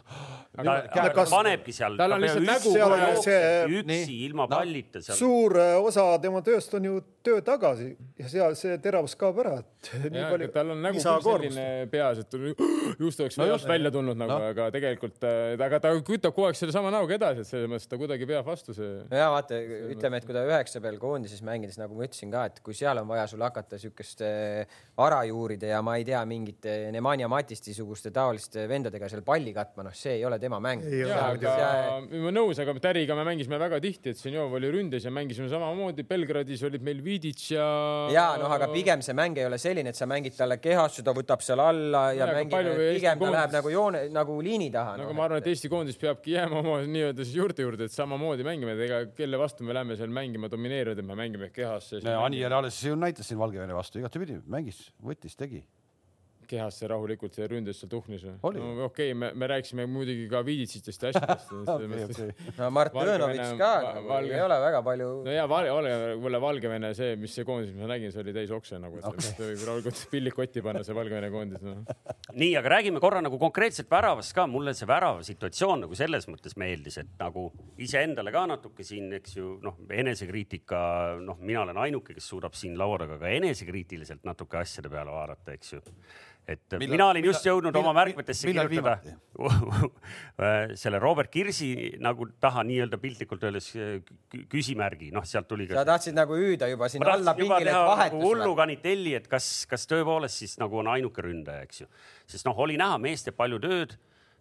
ta kas- panebki seal. Tal on lihtsalt nägu seal on kohe see- üksi ilma pallita seal. suur äh, osa tema tööst on ju töö tagasi ja seal see teravus kaob ära, et tal on nägu selline peas, et on- just oleks No just. välja tulnud nagu No. aga tegelikult, aga ta kütab kogu aeg sellesama näoga edasi, et selles mõttes ta kuidagi peab vastu see. ja vaata, ütleme, et kui ta üheksa peal koondises mängides, nagu ma ütlesin ka, et kui seal on vaja sul hakata siukest äh, varajuuride ja ma ei tea, mingite Nemanja Matisti suguste taoliste vendadega seal palli katma, noh, see ei ole tema mäng. Jaa, aga ma olen nõus, aga Täriga me mängisime väga tihti, et Zenjov oli ründes ja mängisime samamoodi. Belgradis olid meil Vidic ja. ja noh, aga pigem see mäng ei ole selline, et sa mängid talle kehasse, ta võtab seal alla ja aga mängib, pigem ta koondis- läheb nagu joone, nagu liini taha. nagu ma arvan, et Eesti koondis peabki jääma oma nii-öelda siis juurte juurde, et samamoodi mängime, et ega kelle vastu me läheme seal mängima, domineerida, me mängime kehasse. Anier alles ju näitas siin Valgevene vastu igatepidi, mängis, võttis, tegi. Kehasse rahulikult ja ründes seal tuhnis või no,? okei okay,, me, me rääkisime muidugi ka Vidicitest ja asjadest okei, okei. no Mart Õõnovitš ka nagu, Valge- ei ole väga palju no ja Val-, ole, mulle Valgevene see, mis see koondis, mis ma nägin, see oli täis okse nagu, et okay. võib rahulikult pillid kotti panna, see Valgevene koondis no.. nii, aga räägime korra nagu konkreetselt väravast ka. mulle see värava situatsioon nagu selles mõttes meeldis, et nagu iseendale ka natuke siin, eks ju, noh, enesekriitika, noh, mina olen ainuke, kes suudab siin laua taga ka enesekriitiliselt natuke asjade peale vaadata, eks ju et Millal- mina olin just millal- jõudnud millal- oma märkmetesse millal kirjutada. selle Robert Kirsi nagu taha nii-öelda piltlikult öeldes kü- küsimärgi, noh, sealt tuli sa tahtsid nagu hüüda juba sinna alla pingile, et nagu vahetus hullu või? kanitelli, et kas, kas tõepoolest siis nagu on ainuke ründaja, eks ju. sest noh, oli näha, mees teeb palju tööd,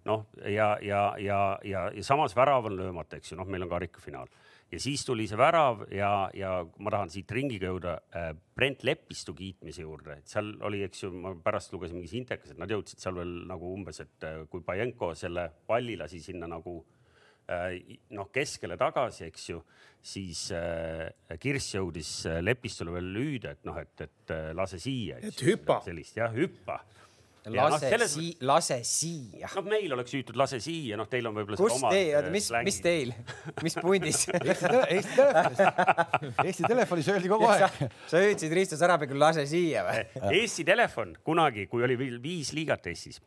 noh, ja, ja, ja, ja, ja samas värav on löömata, eks ju, noh, meil on karikafinaal ja siis tuli see värav ja, ja ma tahan siit ringiga jõuda äh, Brent Lepistu kiitmise juurde, et seal oli, eks ju, ma pärast lugesin mingis intekas, et nad jõudsid seal veel nagu umbes, et äh, kui Pajenko selle palli lasi sinna nagu äh, noh, keskele tagasi, eks ju, siis Kirss jõudis Lepistule veel hüüda, et noh, et, et lase siia. Et hüppa. sellist jah, hüppa. Ja noh, lase selles- sii-, lase siia. noh, meil oleks hüütud lase siia, noh, teil on võib-olla kus oma, teil, äh, oota, mis, mis teil, mis pundis? Eesti tele- Eesti telefonis, Eesti telefonis öeldi kogu aeg. sa hüüdsid Risto Sarapikul lase siia või? Eesti Telefon kunagi, kui oli veel viis liigat Eestis,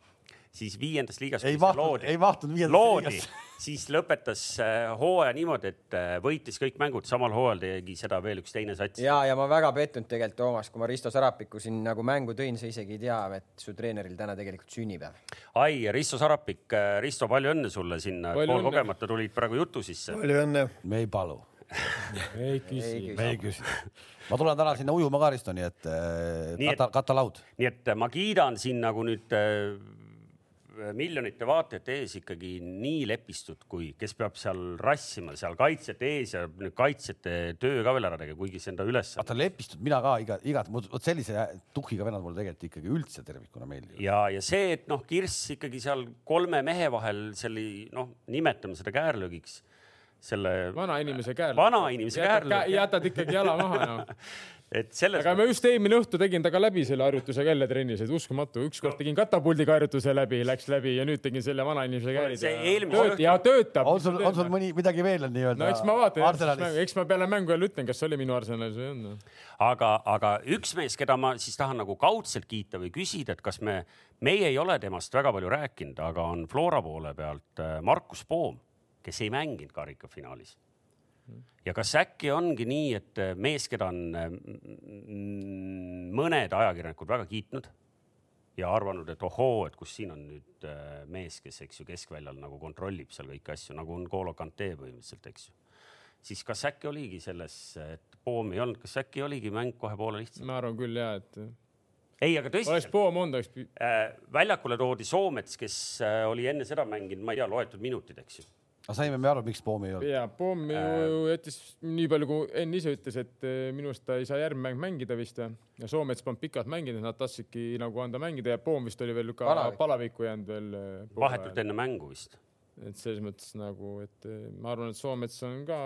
siis viiendas liigas ei mahtunud, ei mahtunud viiendasse loodi liigasse. siis lõpetas äh, hooaja niimoodi, et äh, võitis kõik mängud, samal hooajal tegi seda veel üks teine sats. ja, ja ma väga pettunud tegelikult, Toomas, kui ma Risto Sarapiku siin nagu mängu tõin, sa isegi ei tea, et su treeneril täna tegelikult sünnipäev. ai, Risto Sarapik, Risto, palju õnne sulle sinna, poolkogemata tulid praegu jutu sisse. palju õnne. me ei palu, ei küsi. me ei küsi. ma tulen täna sinna ujuma ka Risto, nii et äh, Nii et- kata, katalaud. nii et ma kiidan siin nagu nüüd äh, miljonite vaatajate ees ikkagi nii lepistut, kui kes peab seal rassima seal kaitsjate ees ja kaitsjate töö ka veel ära tegema, kuigi see on ta ülesanne. vaata lepistud, mina ka iga, igat, vot sellise tuhhiga vennad mulle tegelikult ikkagi üldse tervikuna meeldivad. ja, ja see, et noh, Kirss ikkagi seal kolme mehe vahel selle noh, nimetame seda käärlöögiks, selle, vanainimese käär. Vanainimese käärlöök, jah. jätad ikkagi jala maha noh. et selles aga ma just eelmine õhtu tegin temaga läbi selle harjutuse ka jälle trennis, et uskumatu, ükskord tegin katapuldiga harjutuse läbi, läks läbi ja nüüd tegin selle vanainimese eelmise õhtu- ja töötab. on sul, on sul mõni midagi veel on nii-öelda? no eks ma vaatan, eks ma peale mängu jälle ütlen, kas see oli minu Arsenalis või ei olnud. aga, aga üks mees, keda ma siis tahan nagu kaudselt kiita või küsida, et kas me, meie ei ole temast väga palju rääkinud, aga on Flora poole pealt äh, Markus Poom, kes ei mänginud karikafinaalis. Ja kas äkki ongi nii, et äh, mees, keda on äh, mõned ajakirjanikud väga kiitnud ja arvanud, et ohoo, et kus siin on nüüd äh, mees, kes, eks ju, keskväljal nagu kontrollib seal kõiki asju, nagu on Golo Kante põhimõtteliselt, eks ju. siis kas äkki oligi selles, et Poomi ei olnud, kas äkki oligi mäng kohe poole lihtsam? ma arvan küll ja, et ei, aga oleks tõsiselt Poom olnud, oleks väljakule toodi Soomets, kes oli enne seda mänginud, ma ei tea, loetud minutid, eks ju. Aga saime me aru, miks Poomi ei olnud. ja Poom ju jättis nii palju, kui Enn ise ütles, et eh, minu arust ta ei saa järgmine mäng mängida vist ja, ja Soomets polnud pikalt mänginud, nad tahtsidki nagu anda mängida ja Poom vist oli veel ka Palavik. palavikku jäänud veel. eh, vahetult enne mängu vist et selles mõttes nagu, et eh, ma arvan, et Soomets on ka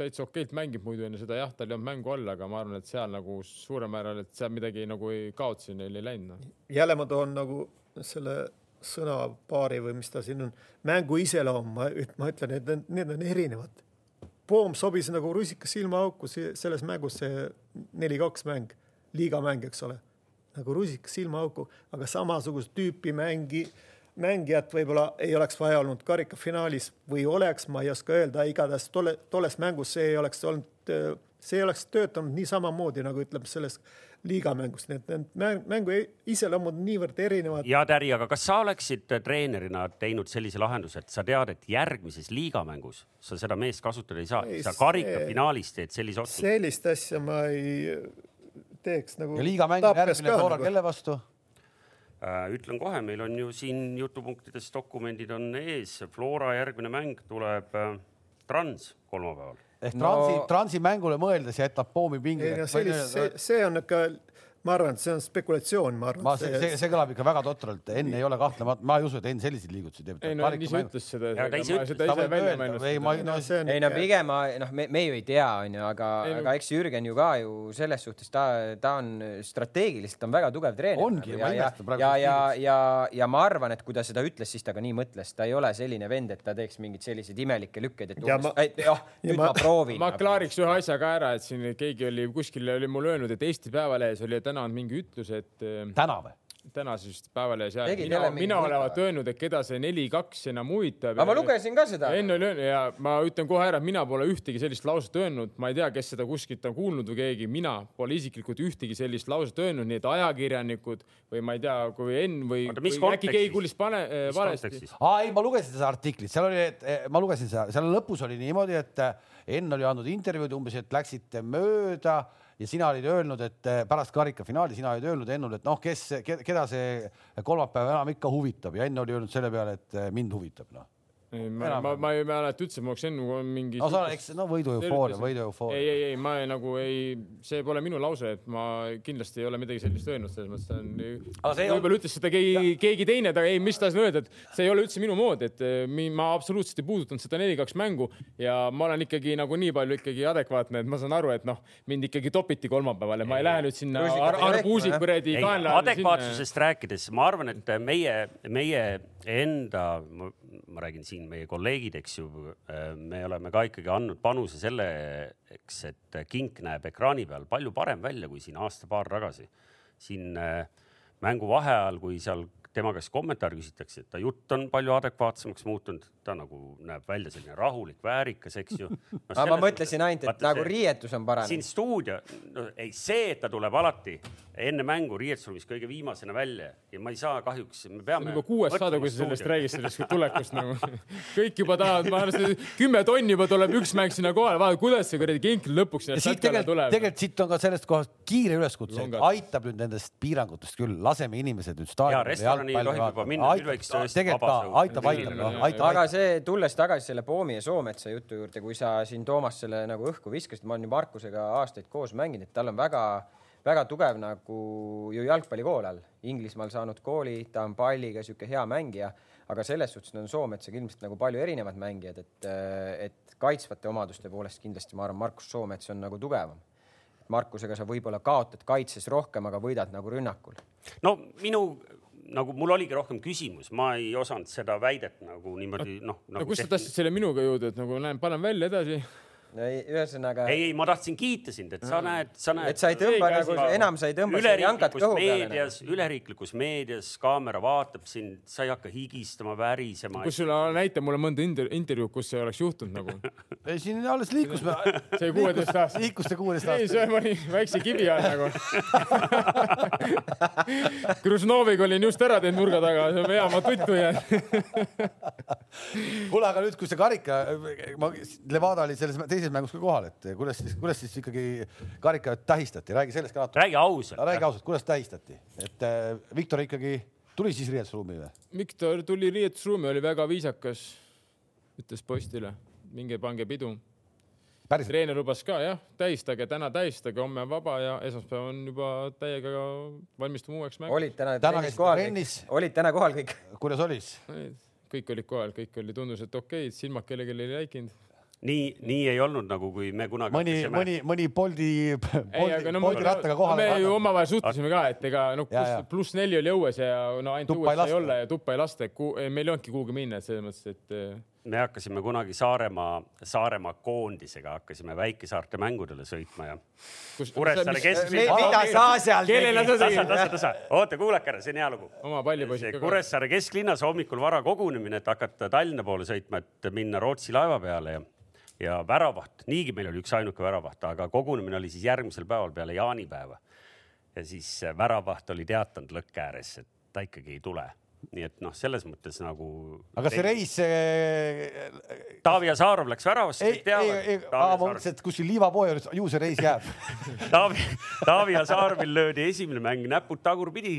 täitsa okeilt mängib muidu enne seda, jah, tal ei olnud mängu all, aga ma arvan, et seal nagu suurel määral, et seal midagi nagu ei kaotsi neil ei läinud no.. jälle ma toon nagu selle sõnapaari või mis ta siin on, mängu iseloom, ma, ma ütlen, et need, on erinevad. Poom sobis nagu rusikas silmaauku si- selles mängus see neli-kaks mäng, liigamäng, eks ole, nagu rusikas silmaauku, aga samasugust tüüpi mängi, mängijat võib-olla ei oleks vaja olnud karikafinaalis või oleks, ma ei oska öelda, igatahes tolle, tolles mängus see ei oleks olnud, see ei oleks töötanud nii samamoodi nagu ütleme selles liigamängus, need, need mäng, mängu iseloomud on niivõrd erinevad. ja Täri, aga kas sa oleksid treenerina teinud sellise lahenduse, et sa tead, et järgmises liigamängus sa seda meest kasutada ei saa, sa karikafinaalis teed sellise otsuse? sellist asja ma ei teeks nagu. ja liigamäng järgmine Flora nagu. kelle vastu? Äh, ütlen kohe, meil on ju siin jutupunktides dokumendid on ees, Flora järgmine mäng tuleb äh, Trans kolmapäeval. Ehk No- Transi, Transi mängule mõeldes jätab Poomi pingile no. see, see on ikka, ma arvan, et see on spekulatsioon, ma arvan. ma, see, see, see kõlab ikka väga totralt, Enn ei ole kahtlemata, ma ei usu, et Enn selliseid liigutusi teeb. ei no Enn ise ütles seda, ei ma, no see on ei no pigem ma noh, me, me ju ei tea, onju, aga, aga eks Jürgen ju ka ju selles suhtes ta, ta on strateegiliselt on väga tugev treener. Ongi, ma ja, ja imestan, praegu ja, ja ja, ja ma arvan, et kui ta seda ütles, siis ta ka nii mõtles, ta ei ole selline vend, et ta teeks mingeid selliseid imelikke lükkeid, et jah, ja nüüd ma- ma proovin. ma klaariks ühe asja ka ära, et siin keegi oli kuskil oli mulle öelnud, et Eesti Päevalehes oli täna on mingi ütlus, et eh, täna või? tänases vist Päevalehes ja Tegid mina mina olevat öelnud, et keda see neli-kaks enam huvitab. aga ma lugesin ka seda. Enn oli öelnud ja ma ütlen kohe ära, et mina pole ühtegi sellist lauset öelnud, ma ei tea, kes seda kuskilt on kuulnud või keegi, mina pole isiklikult ühtegi sellist lauset öelnud, nii et ajakirjanikud või ma ei tea, kui Enn või, või äkki keegi kuulis pane, eh, valesti. aa ei, ma lugesin seda artiklit, seal oli, et eh, ma lugesin seda, seal lõpus oli niimoodi, et eh, Enn oli andnud intervjuud umbes, et läksite mööda ja sina olid öelnud, et eh, pärast karikafinaali sina olid öelnud Ennule, et noh, kes, keda see kolmapäev enam ikka huvitab ja Enn oli öelnud selle peale, et eh, mind huvitab, noh. ei, ma, ma, ma ei mäleta üldse, ma oleks Enn mingi. no sa, eks no võidu eufooria, võidu ei, eufooria. ei, ei, ma ei, nagu ei, see pole minu lause, et ma kindlasti ei ole midagi sellist öelnud, selles mõttes Aga on see ei võib-olla ütles seda keegi, keegi teine, ta ei, mis ta siin öelda, et see ei ole üldse minu mood, et eh, ma absoluutselt ei puudutanud seda neli-kaks mängu ja ma olen ikkagi nagu nii palju ikkagi adekvaatne, et ma saan aru, et noh, mind ikkagi topiti kolmapäeval ja ma ei lähe nüüd sinna ar ei jah? kuradi ei, kaenla alla sinna. adekvaatsusest rääkides, ma arvan, et meie, meie enda, ma räägin siin meie kolleegid, eks ju, me oleme ka ikkagi andnud panuse selleks, et kink näeb ekraani peal palju parem välja kui siin aasta-paar tagasi. siin äh, mängu vaheajal, kui seal tema käest kommentaare küsitakse, et ta jutt on palju adekvaatsemaks muutunud, ta nagu näeb välja selline rahulik, väärikas, eks ju no,. aga ma mõtlesin ainult, et nagu riietus on siin paranenud. stuudio no,, ei see, et ta tuleb alati enne mängu riietusruumis kõige viimasena välja ja ma ei saa kahjuks, me see peame. on juba kuues saade, kui sa sellest räägid, sellest tulekust nagu. kõik juba tahavad, ma arvan, see kümme tonni juba tuleb üks mäng sinna kohale, vaata, kuidas see kuradi kink lõpuks sinna sätkale tegelikult, tuleb. tegelikult siit on ka sellest kohast kiire üleskutse, et aitab nüüd nendest piirangutest küll, laseme inimesed nüüd staadionile ka õhus aitab, aitab, noh, aitab, aga aitab. see, tulles tagasi selle Poomi ja Soometsa jutu juurde, kui sa siin Toomas selle nagu õhku viskasid, ma olen ju Markusega aastaid koos mänginud, et tal on väga, väga tugev nagu ju jalgpallikool all. Inglismaal saanud kooli, ta on palliga sihuke hea mängija, aga selles suhtes on Soometsaga ilmselt nagu palju erinevad mängijad, et, et kaitsvate omaduste poolest kindlasti ma arvan, Markus Soomets on nagu tugevam. Markusega sa võib-olla kaotad kaitses rohkem, aga võidad nagu rünnakul. no minu nagu mul oligi rohkem küsimus, ma ei osanud seda väidet nagu niimoodi noh no nagu kust sa tehti- tahtsid selle minuga jõuda, et nagu näen, panen välja edasi. ühesõnaga, ei, ei, ma tahtsin kiita sind, et sa näed, sa näed. et sa ei tõmba Ei, nagu enam sa ei tõmba seda jankat üleriiklikus kõhu peale. nagu. meedias, üleriiklikus meedias kaamera vaatab sind, sa ei hakka higistama, värisema. kus sul, näita mulle mõnda inter-, intervjuud, kus see oleks juhtunud nagu. ei, siin alles liikus, see kuueteist aastane. liikus see kuueteist ei, aastane. see pani väikse kivi all nagu. Krusnoviga olin just ära teinud nurga taga, see on hea, ma tuttu jään. kuule, aga nüüd, kui see karika, ma, Levada oli selles teises mängus ka kohal, et kuidas siis, kuidas siis ikkagi karika tähistati, räägi sellest ka natuke. räägi ausalt. räägi ausalt, kuidas tähistati, et äh, Viktor ikkagi tuli siis riietusruumi või? Viktor tuli riietusruumi, oli väga viisakas, ütles postile, minge pange pidu päriselt? treener lubas ka jah, tähistage täna, tähistage, homme on vaba ja esmaspäev on juba täiega valmistume uueks mänguks. olid täna, täna trennis kohal trennis. kõik? olid täna kohal kõik? kuidas oli? kõik olid kohal, kõik oli, tundus, et okei okay,, silmad kellelgi ei läikinud nii, nii ei olnud nagu, kui me kunagi mõni, mõni, mõni Boldi, Boldi, no, Boldi rattaga kohale. me ju omavahel suhtlesime ka, et ega noh, pluss plus neli oli õues ja no ainult õues sai olla ja tuppa ei lasta, meil ei olnudki kuhugi minna, et selles mõttes, et. Eh, me hakkasime kunagi Saaremaa, Saaremaa koondisega hakkasime väikesaarte mängudele sõitma ja. Kuressaare kesklinnas. mida sa seal tegid? tasa, tasa, tasa, oota, kuulake ära, see on hea lugu. oma pallipoisid ka. Kuressaare kesklinnas hommikul vara kogunemine, et hakata Tallinna poole sõitma, et minna Rootsi laeva peale ja ja väravaht, niigi meil oli üks ainuke väravaht, aga kogunemine oli siis järgmisel päeval peale jaanipäeva. ja siis väravaht oli teatanud lõkke ääres, et ta ikkagi ei tule nii et noh, selles mõttes nagu. aga see reis see.... Taavi Asarov läks väravasse. ei, ei, ei, ma mõtlesin, et kuskil liivapoe juures, ju see reis jääb Taavi, Taavi Asarovil löödi esimene mäng näpud tagurpidi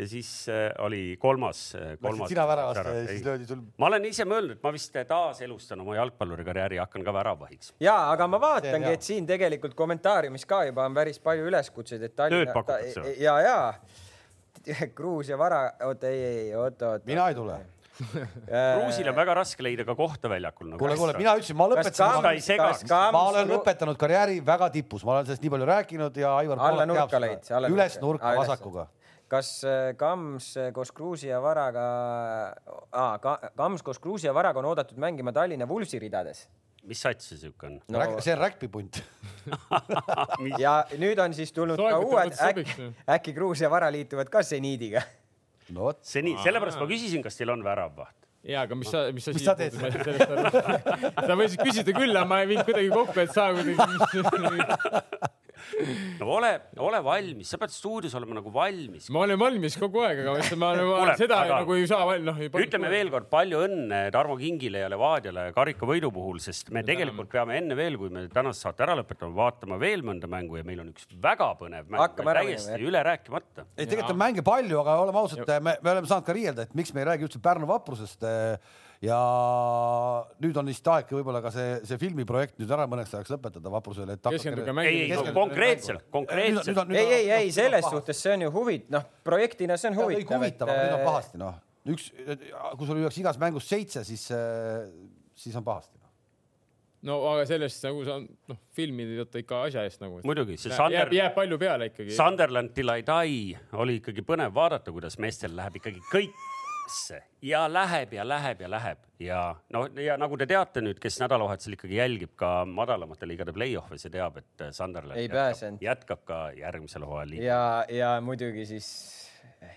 ja siis äh, oli kolmas, äh, kolmas. Sina väravast ja siis löödi sul. ma olen ise mõelnud, et ma vist taaselustan oma jalgpallurikarjääri, hakkan ka väravahiks. ja, aga ma vaatangi, et siin tegelikult kommentaariumis ka juba on päris palju üleskutseid, et Tallinna. tööd pakutakse või? ja, ja Gruusia vara, oota, ei, ei, oota, oota. mina ei tule Kruusil on väga raske leida ka kohta väljakul nagu. kuule, kuule, mina ütlesin, ma lõpetasin. ma olen lõpetanud karjääri väga tipus, ma olen sellest nii palju rääkinud ja Aivar. alla nurka lõid. üles nurka vasakuga kas äh, Kams äh, koos Kruusi ja Varaga ah,, Kams koos Kruusi ja Varaga on oodatud mängima Tallinna Vulsi ridades? mis sats see siuke on no.? see on räkpipunt ja nüüd on siis tulnud Soekud ka uued, äkki, äkki Kruus ja Vara liituvad ka seniidiga? no vot. seniid, sellepärast ma küsisin, kas teil on väravvaht ja, aga mis sa, mis sa mis sa teed? sa võisid küsida küll, aga ma ei viinud kuidagi kokku, et sa kuidagi no ole, ole valmis, sa pead stuudios olema nagu valmis. ma olen valmis kogu aeg, aga ma ütlen, ma Kuule, seda aga, nagu ei saa, noh. ütleme veel kord palju õnne Tarmo Kingile ja Levadiale karikavõidu puhul, sest me tegelikult peame enne veel, kui me tänase saate ära lõpetame, vaatama veel mõnda mängu ja meil on üks väga põnev mäng, täiesti üle rääkimata. ei, tegelikult on mänge palju, aga oleme ausad, me, me oleme saanud ka riielda, et miks me ei räägi üldse Pärnu vaprusest ja nüüd on vist aeg võib-olla ka see, see filmiprojekt nüüd ära mõneks ajaks lõpetada vaprusele, keskenduge ei konkreetselt, konkreetselt. ei, ei, ei selles suhtes see on ju huvitav, noh, projektina see on huvitav. huvitav, aga nüüd on pahasti, noh, üks, kui sul lüüakse igas mängus seitse, siis, siis on pahasti noh. no aga sellest nagu sa noh, filmid ei võta ikka asja eest nagu. muidugi, see Sander. jääb, jääb palju peale ikkagi. Sunderland Till I Die oli ikkagi põnev vaadata, kuidas meestel läheb ikkagi kõik ülesse ja läheb ja läheb ja läheb. Ja no ja nagu te teate nüüd, kes nädalavahetusel ikkagi jälgib ka madalamate liigade play-off'e, see teab, et Sunderland jätkab, jätkab ka järgmisel hooajal. ja, ja muidugi siis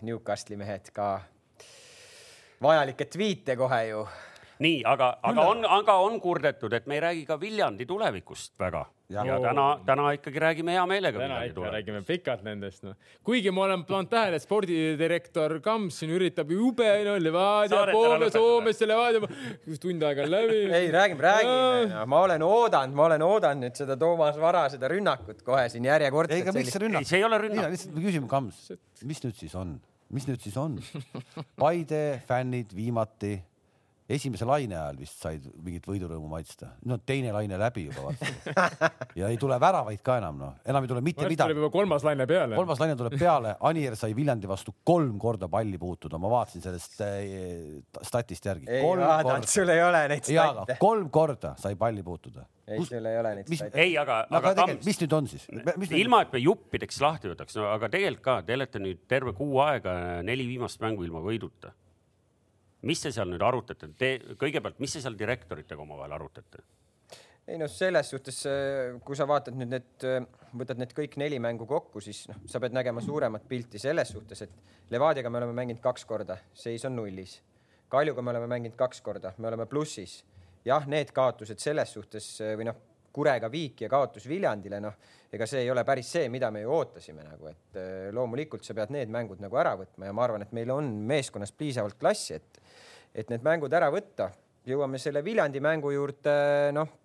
Newcastle'i mehed ka. Vajalikke tweet'e kohe ju. Nii, aga, aga on, aga on kurdetud, et me ei räägi ka Viljandi tulevikust väga. Ja, ja täna, täna ikkagi räägime hea meelega. täna ikka räägime pikalt nendest, noh. kuigi ma olen pannud tähele, et spordidirektor Kams siin üritab jube, no Levadia, Poome, Soomesse, Levadia, tund aega on läbi. ei, räägime, räägime. ma olen oodanud, ma olen oodanud nüüd seda Toomas Vara, seda rünnakut kohe siin järjekordselt. ei, aga miks see rünnak? see ei ole rünnak. lihtsalt me küsime, Kams, mis nüüd siis on? mis nüüd siis on? Paide fännid viimati esimese laine ajal vist said mingit võidurõõmu maitsta, nüüd on teine laine läbi juba vaata ja ei tule väravaid ka enam noh, enam ei tule mitte midagi. tuleb juba kolmas laine peale. kolmas laine tuleb peale, Anier sai Viljandi vastu kolm korda palli puutuda, ma vaatasin sellest äh, statist järgi. ei vaadanud, sul ei ole neid statte. kolm korda sai palli puutuda. ei sul ei ole neid statte. ei, aga aga, aga mis nüüd on siis? ilma, et me juppideks lahti võtaks, no aga tegelikult ka, te olete nüüd terve kuu aega neli viimast mängu ilma võiduta mis te seal nüüd arutate, te kõigepealt, mis te seal direktoritega omavahel arutate? ei noh, selles suhtes, äh, kui sa vaatad nüüd need, äh, võtad need kõik neli mängu kokku, siis noh, sa pead nägema suuremat pilti selles suhtes, et Levadiaga me oleme mänginud kaks korda, seis on nullis. Kaljuga me oleme mänginud kaks korda, me oleme plussis. jah, need kaotused selles suhtes äh, või noh, kurega viik ja kaotus Viljandile, noh, ega see ei ole päris see, mida me ju ootasime nagu, et loomulikult sa pead need mängud nagu ära võtma ja ma arvan, et meil on meeskonnas piisavalt klassi, et, et need mängud ära võtta. jõuame selle Viljandi mängu juurde, noh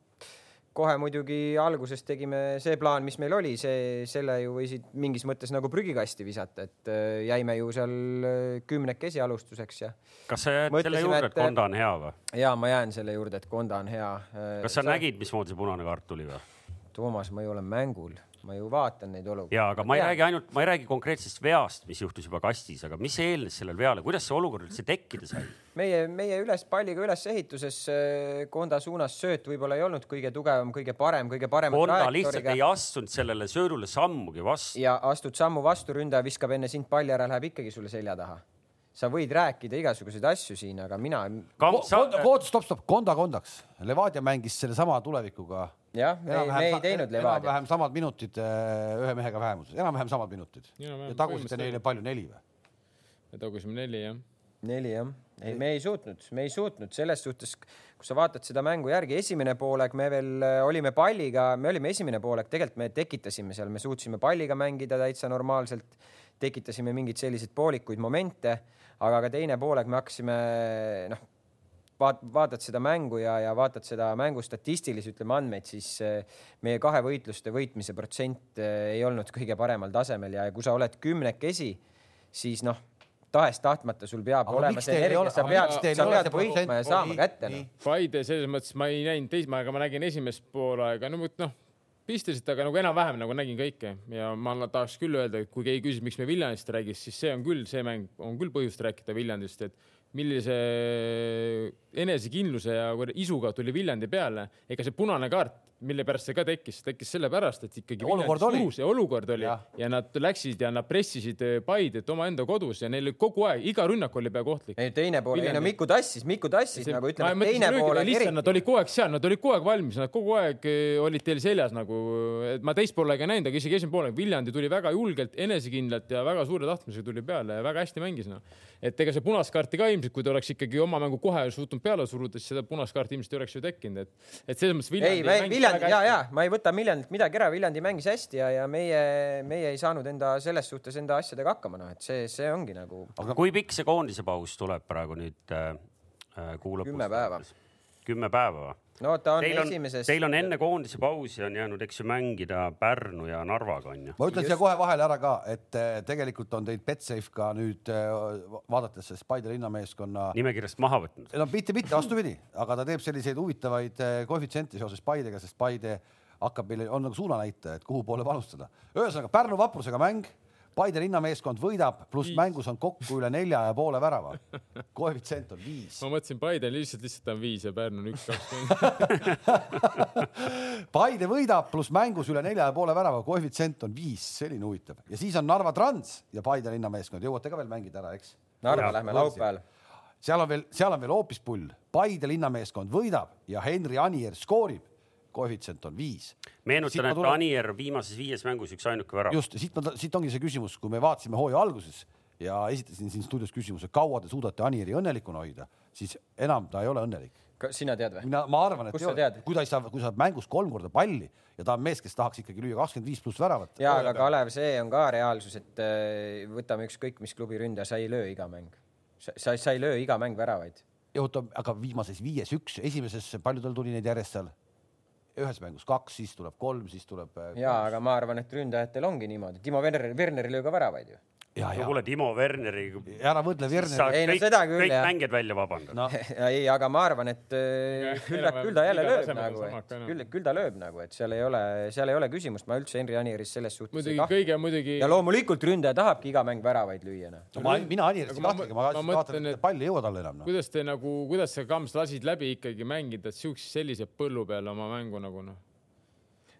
kohe muidugi alguses tegime see plaan, mis meil oli, see, selle ju võisid mingis mõttes nagu prügikasti visata, et äh, jäime ju seal äh, kümnekesi alustuseks ja. kas sa jääd selle juurde, et Konda on hea või? ja ma jään selle juurde, et Konda on hea. kas sa, sa nägid, mismoodi see punane kaart tuli või? Toomas, ma ju olen mängul ma ju vaatan neid olukordi. ja, aga ma ei räägi ainult, ma ei räägi konkreetsest veast, mis juhtus juba kastis, aga mis eelnes sellele veale, kuidas see olukord üldse tekkida sai? meie, meie üles palliga ülesehituses äh, Konda suunas sööt võib-olla ei olnud kõige tugevam, kõige parem, kõige parem. Konda lihtsalt ei astunud sellele söödule sammugi vastu. ja astud sammu vastu, ründaja viskab enne sind palli ära, läheb ikkagi sulle selja taha sa võid rääkida igasuguseid asju siin, aga mina. oota, stopp, stopp, Konda kondaks. Levadia mängis sellesama tulevikuga jah, me, me ei teinud Levadia. enam-vähem samad minutid äh, ühe mehega vähemuses, enam-vähem samad minutid. ja tagusite neile palju, neli või? me tagusime neli, jah. neli, jah. ei, me ei suutnud, me ei suutnud selles suhtes, kui sa vaatad seda mängu järgi, esimene poolek me veel äh, olime palliga, me olime esimene poolek, tegelikult me tekitasime seal, me suutsime palliga mängida täitsa normaalselt, tekitasime mingeid selliseid poolikuid momente, aga ka teine poolek me hakkasime noh vaat-, vaatad seda mängu ja, ja vaatad seda mängu statistilisi, ütleme andmeid, siis eh, meie kahe võitluste võitmise protsent eh, ei olnud kõige paremal tasemel ja kui sa oled kümnekesi, siis noh, tahes-tahtmata sul peab aga olema see energia, sa pead, sa pead võitma ja saama kätte no.. Paide selles mõttes ma ei näinud teist, aga ma nägin esimest poolaega, no noh, pistesid, aga nagu enam-vähem nagu nägin kõike. Ja ma tahaks küll öelda, et kui keegi küsib, miks me Viljandist räägis, siis see on küll, see mäng on küll põhjust rääkida Viljandist, et millise enesekindluse ja isuga tuli Viljandi peale, ega see punane kaart mille pärast see ka tekkis, tekkis sellepärast, et ikkagi olukord oli, ja olukord oli ja. ja nad läksid ja nad pressisid eh, Paidet omaenda kodus ja neil kogu aeg, iga rünnak oli peaaegu ohtlik. ei, teine pool, ei no Miku tassis, Miku tassis see, nagu ütleme, teine pool oli eriti. Nad olid kogu aeg seal, nad olid kogu aeg valmis, nad kogu aeg eh, olid teil seljas nagu, et ma teist poolega ei näinud, aga isegi esimene pool, Viljandi tuli väga julgelt, enesekindlalt ja väga suure tahtmisega tuli peale ja väga hästi mängis noh. et ega see punast kaarti ka ilmselt, kui ta oleks ikkagi oma mängu kohe suutnud peale suruda, siis seda punast kaarti ilmselt ei oleks ju tekkinud, et, et selles mõttes Viljandi Viljandi ja, ja ma ei võta Viljandilt midagi ära, Viljandi mängis hästi ja, ja meie, meie ei saanud enda selles suhtes enda asjadega hakkama, noh, et see, see ongi nagu. aga kui pikk see koondise paus tuleb praegu nüüd äh, äh kuu lõpus? kümme päeva. Kümme päeva no ta on teil on, esimeses. Teil on enne koondise pausi on jäänud, eks ju, mängida Pärnu ja Narvaga on ju. ma ütlen siia kohe vahele ära ka, et äh, tegelikult on teid Betsafe ka nüüd äh, vaadates sellest Paide linnameeskonna. nimekirjast maha võtnud. no mitte, mitte vastupidi, aga ta teeb selliseid huvitavaid äh, koefitsiente seoses Paidega, sest Paide hakkab meil, on nagu suunanäitaja, et kuhu poole panustada. ühesõnaga Pärnu vaprusega mäng Paide linnameeskond võidab, pluss mängus on kokku üle nelja ja poole värava. koefitsient on viis. ma mõtlesin, Paide lihtsalt lihtsalt on viis ja Pärnu on üks, kakskümmend Paide võidab, pluss mängus üle nelja ja poole värava, koefitsient on viis, selline huvitav. ja siis on Narva Trans ja Paide linnameeskond, jõuate ka veel mängida ära, eks? Narva lähme laupäeval. seal on veel, seal on veel hoopis pull. Paide linnameeskond võidab ja Henri Anier skoorib koefitsient on viis. meenutan, et tulen... Anier viimases viies mängus üks ainuke värav. just, siit ma, siit ongi see küsimus, kui me vaatasime hooaja alguses ja esitasin siin stuudios küsimuse, kaua te suudate Anieri õnnelikuna hoida, siis enam ta ei ole õnnelik. sina tead või? mina, ma arvan, et ei, kui ta ei saa, kui sa mängus kolm korda palli ja ta on mees, kes tahaks ikkagi lüüa kakskümmend viis pluss väravat. ja, aga Kalev, see on ka reaalsus, et äh, võtame ükskõik mis klubi ründaja, sa ei löö iga mäng. sa, sa, sa ei löö iga mäng väravaid. oota, aga viimases viies üks, esimeses paljudel tuli neid järjest seal ühes mängus kaks, siis tuleb kolm, siis tuleb. Äh, ja, aga ma arvan, et ründajatel ongi niimoodi, Timo Werner, Werner ei löö ka väravaid ju no kuule, Timo Werneri. ära võrdle Werneri. ei no seda küll kõik jah. kõik mängijad välja vabandada no. ei, aga ma arvan, et äh, küll ta, küll ta jälle lööb nagu, et küll, küll ta lööb nagu, et seal ei ole, seal ei ole küsimust, ma üldse Henri Anierist selles suhtes muidugi kõige muidugi. ja loomulikult ründaja tahabki iga mäng väravaid lüüa noh. no. ma, mina Anierist ei kahtlegi, ma vaatan, et pall ei jõua talle enam no.. kuidas te nagu, kuidas sa Kams lasid läbi ikkagi mängida siukse sellise põllu peal oma mängu nagu noh?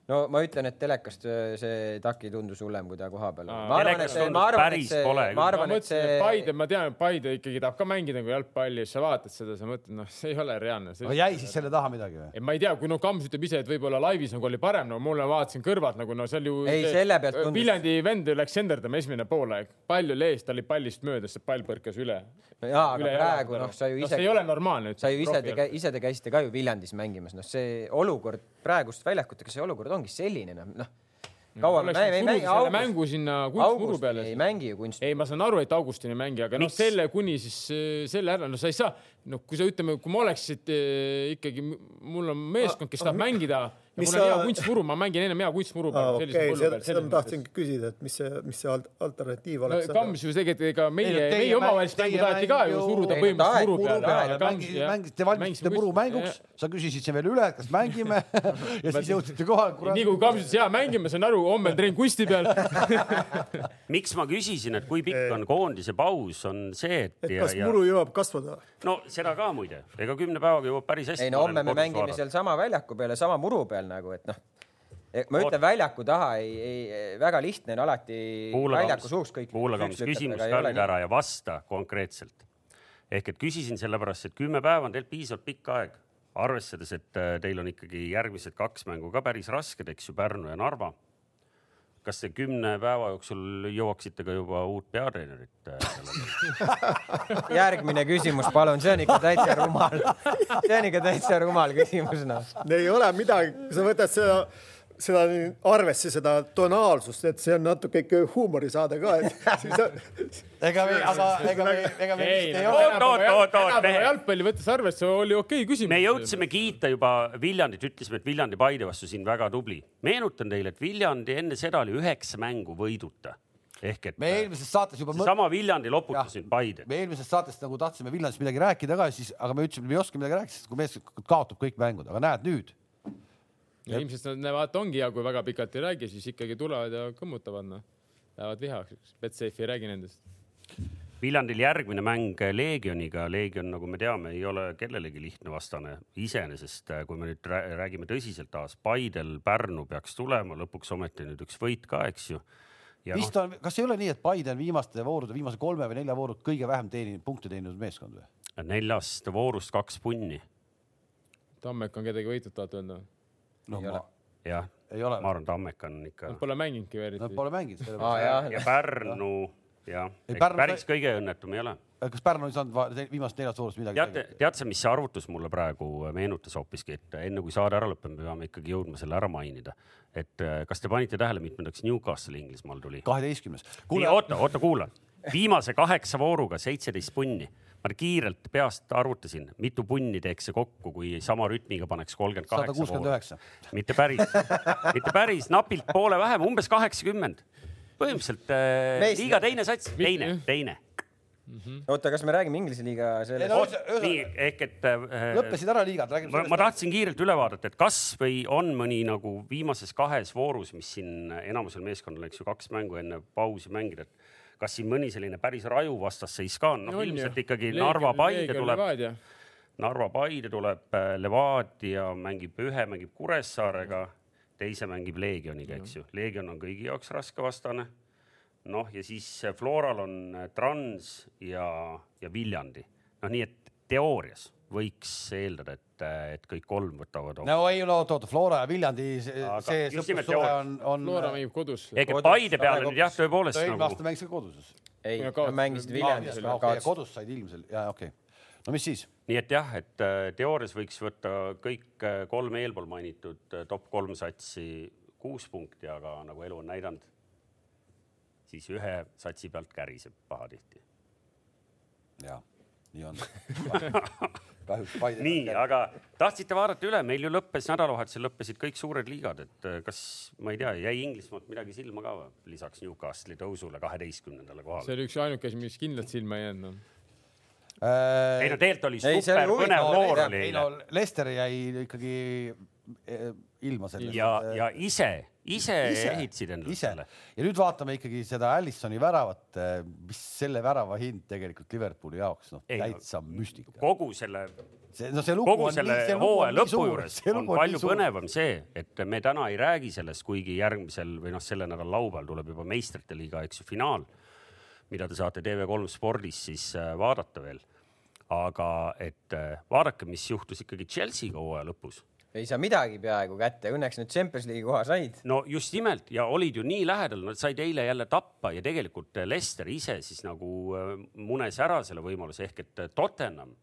No ma ütlen, et telekast öö, see Taki tundus hullem kui ta kohapeal. Aa. ma arvan, et see, ma arvan, et see, ma arvan, et see Paide, ma tean, et Paide ikkagi tahab ka mängida nagu jalgpalli, siis sa vaatad seda, sa mõtled, noh, see ei ole reaalne. aga jäi siis selle taha midagi või? ei, ma ei tea, kui noh, Kams ütleb ise, et võib-olla laivis nagu oli parem, no mulle vaatasin kõrvalt nagu no seal ju. Ei, selle pealt tundus- Viljandi vend läks senderdama esimene poolaeg, pall oli ees, ta oli pallist möödas, see pall põrkas üle. jaa, aga praegu noh, sa ju ise see ei ole normaalne. sa ju ise ise te käisite ka ju Viljandis mängimas, noh, see olukord praegust väljakutega, see olukord ongi selline, noh, noh. kaua me ei mängi, selle mängu sinna kunstmuru peale ei. mängi ju kunst. ei, ma saan aru, et Augustini ei mängi, aga noh, selle kuni siis selle ära, no sa ei saa, noh, kui sa ütleme, kui ma oleksid äh, ikkagi, mul on meeskond, kes tahab mängida ja mul on hea kunstmuru, ma mängin ennem hea kunstmuru peal. okei, seda, seda ma tahtsingi küsida, et mis see, mis see al- alternatiiv no oleks. Kams ju tegelikult, ega meie no, meie omavahelist mäng- mängu taheti ka ju suruda Ei, no põhimõtteliselt muru peale. mängisite, valmistasite muru mänguks, sa küsisid siin veel üle, et kas mängime ja siis jõudsite kohale. nii kui Kams ütles, jaa, mängime, saan aru, homme on trenn kunsti peal. miks ma küsisin, et kui pikk on koondise paus, on see, et et ja, kas ja muru jõuab kasvada? no seda ka muide, ega kümne päevaga jõuab päris hästi. ei no homme me mängime seal sama väljaku peal ja sama muru peal nagu, et noh. ma ütlen väljaku taha ei, ei väga lihtne on alati väljaku suuks kõik. kuula Kams, küsimus ka nüüd ära ja vasta konkreetselt. ehk et küsisin sellepärast, et kümme päeva on teil piisavalt pikk aeg, arvestades, et äh, teil on ikkagi järgmised kaks mängu ka päris rasked, eks ju, Pärnu ja Narva. Kas te kümne päeva jooksul jõuaksite ka juba uut peatreenerit äh,? järgmine küsimus, palun, see on ikka täitsa rumal. see on ikka täitsa rumal küsimus, noh. ei ole midagi, sa võtad seda, seda arvesse, seda tonaalsust, et see on natuke ikka huumorisaade ka, et siis on, ega me, aga ega me, ega me ei, vist ei ole. oot, oot, oot, mehe. jalgpalli võttes arvesse oli okei küsimus. me jõudsime kiita juba Viljandit, ütlesime, et Viljandi Paide vastu siin väga tubli. meenutan teile, et Viljandi enne seda oli üheksa mängu võiduta ehk et me eelmises saates juba seesama Viljandi loputas nüüd Paidet. me eelmises saates nagu tahtsime Viljandist midagi rääkida ka, siis, aga me ütlesime, et me ei oska midagi rääkida, sest kui mees kaotab kõik mängud, aga näed nüüd, ja ilmselt nad näevad, ongi hea, kui väga pikalt ei räägi, siis ikkagi tulevad ja kõmmutavad, noh. Lähevad vihaks, Betsafe ei räägi nendest. Viljandil järgmine mäng Leegioniga, Leegion, nagu me teame, ei ole kellelegi lihtne vastane iseenesest, kui me nüüd rää- räägime tõsiselt taas, Paidel Pärnu peaks tulema, lõpuks ometi nüüd üks võit ka, eks ju. ja vist on, kas ei ole nii, et Paide on viimaste voorude, viimase kolme või nelja voorud kõige vähem teeninud, punkte teeninud meeskond või? neljast voorust kaks punni, Tammek on kedagi võitnud, tahad öelda? No Ei ma ole., jah, ei ole ma, arvan, Tammek on ikka Nad pole mänginudki veel nad eriti. pole mänginud. aa jah, ja Pärnu jah, päris kõige õnnetum ei ole kas Pärnu ei saanud viimast neljast voorust midagi teate, tead sa, mis see arvutus mulle praegu meenutas hoopiski, et enne kui saade ära lõpeb, me peame ikkagi jõudma selle ära mainida. et äh, kas te panite tähele, mitmendaks Newcastle Inglismaal tuli? kaheteistkümnes. oota, oota, kuula. viimase kaheksa vooruga seitseteist punni. Ma kiirelt peast arvutasin, mitu punni teeks see kokku, kui sama rütmiga paneks kolmkümmend sada kaheksa kuuskümmend vooru. üheksa. mitte päris, mitte päris, napilt poole vähem, umbes kaheksakümmend. põhimõtteliselt äh, liiga teine sats, teine, teine. oota, kas me räägime Inglise liiga sellest no-? nii ehk et äh, lõppesid ära liigad, räägime ma, ma tahtsin kiirelt üle vaadata, et kas või on mõni nagu viimases kahes voorus, mis siin enamusel meeskonnal, eks ju, kaks mängu enne pausi mängida, et kas siin mõni selline päris raju vastasseis ka on, noh ilmselt ikkagi Narva Paide tuleb, Narva Paide tuleb, Levadia mängib ühe, mängib Kuressaarega, teise mängib Leegioniga, eks ju, Leegion on kõigi jaoks raske vastane. noh, ja siis Floral on Trans ja, ja Viljandi, noh, nii et teoorias võiks eeldada, et, et kõik kolm võtavad no ei no oot, oot, Flora ja Viljandi, see sõprussuhe on, on. Flora mängib kodus. Paide peale nüüd jah, tõepoolest eelmine aasta nagu mängisid koduses. ei, Ja mängisid Viljandis kodus said ilmselt, jaa, okei okay.. no mis siis? nii et jah, et äh, teoorias võiks võtta kõik äh, kolm eelpool mainitud äh, top kolm satsi kuus punkti, aga nagu elu on näidanud, siis ühe satsi pealt käriseb pahatihti. jaa, nii on. kahjuks Paide. nii, aga tahtsite vaadata üle, meil ju lõppes nädalavahetusel lõppesid kõik suured liigad, et äh, kas ma ei tea, jäi Inglismaalt midagi silma ka või? lisaks Newcastle'i tõusule kaheteistkümnendale see kohale? oli üks ainuke asi, mis kindlalt silma ei jäänud no.. ei no tegelikult oli see super põnev voor oli ei eile no Lester jäi ikkagi eh, ilma sellest. ja, ja ise, ise Ise, ehitasid endale selle. ja nüüd vaatame ikkagi seda Allisoni väravat, mis selle värava hind tegelikult Liverpooli jaoks, noh täitsa müstika. kogu selle, see, no see kogu on selle hooaja on lõpu juures on nii palju põnevam see, et me täna ei räägi sellest, kuigi järgmisel või noh, selle nädala laupäeval tuleb juba meistrite liiga, eks ju, finaal, mida te saate TV3 spordis siis äh, vaadata veel. aga et äh, vaadake, mis juhtus ikkagi Chelsea'ga hooaja lõpus ei saa midagi peaaegu kätte, õnneks nüüd Champions League'i koha said. no just nimelt ja olid ju nii lähedal, nad said eile jälle tappa ja tegelikult Lester ise siis nagu äh, munes ära selle võimaluse ehk et Tottenham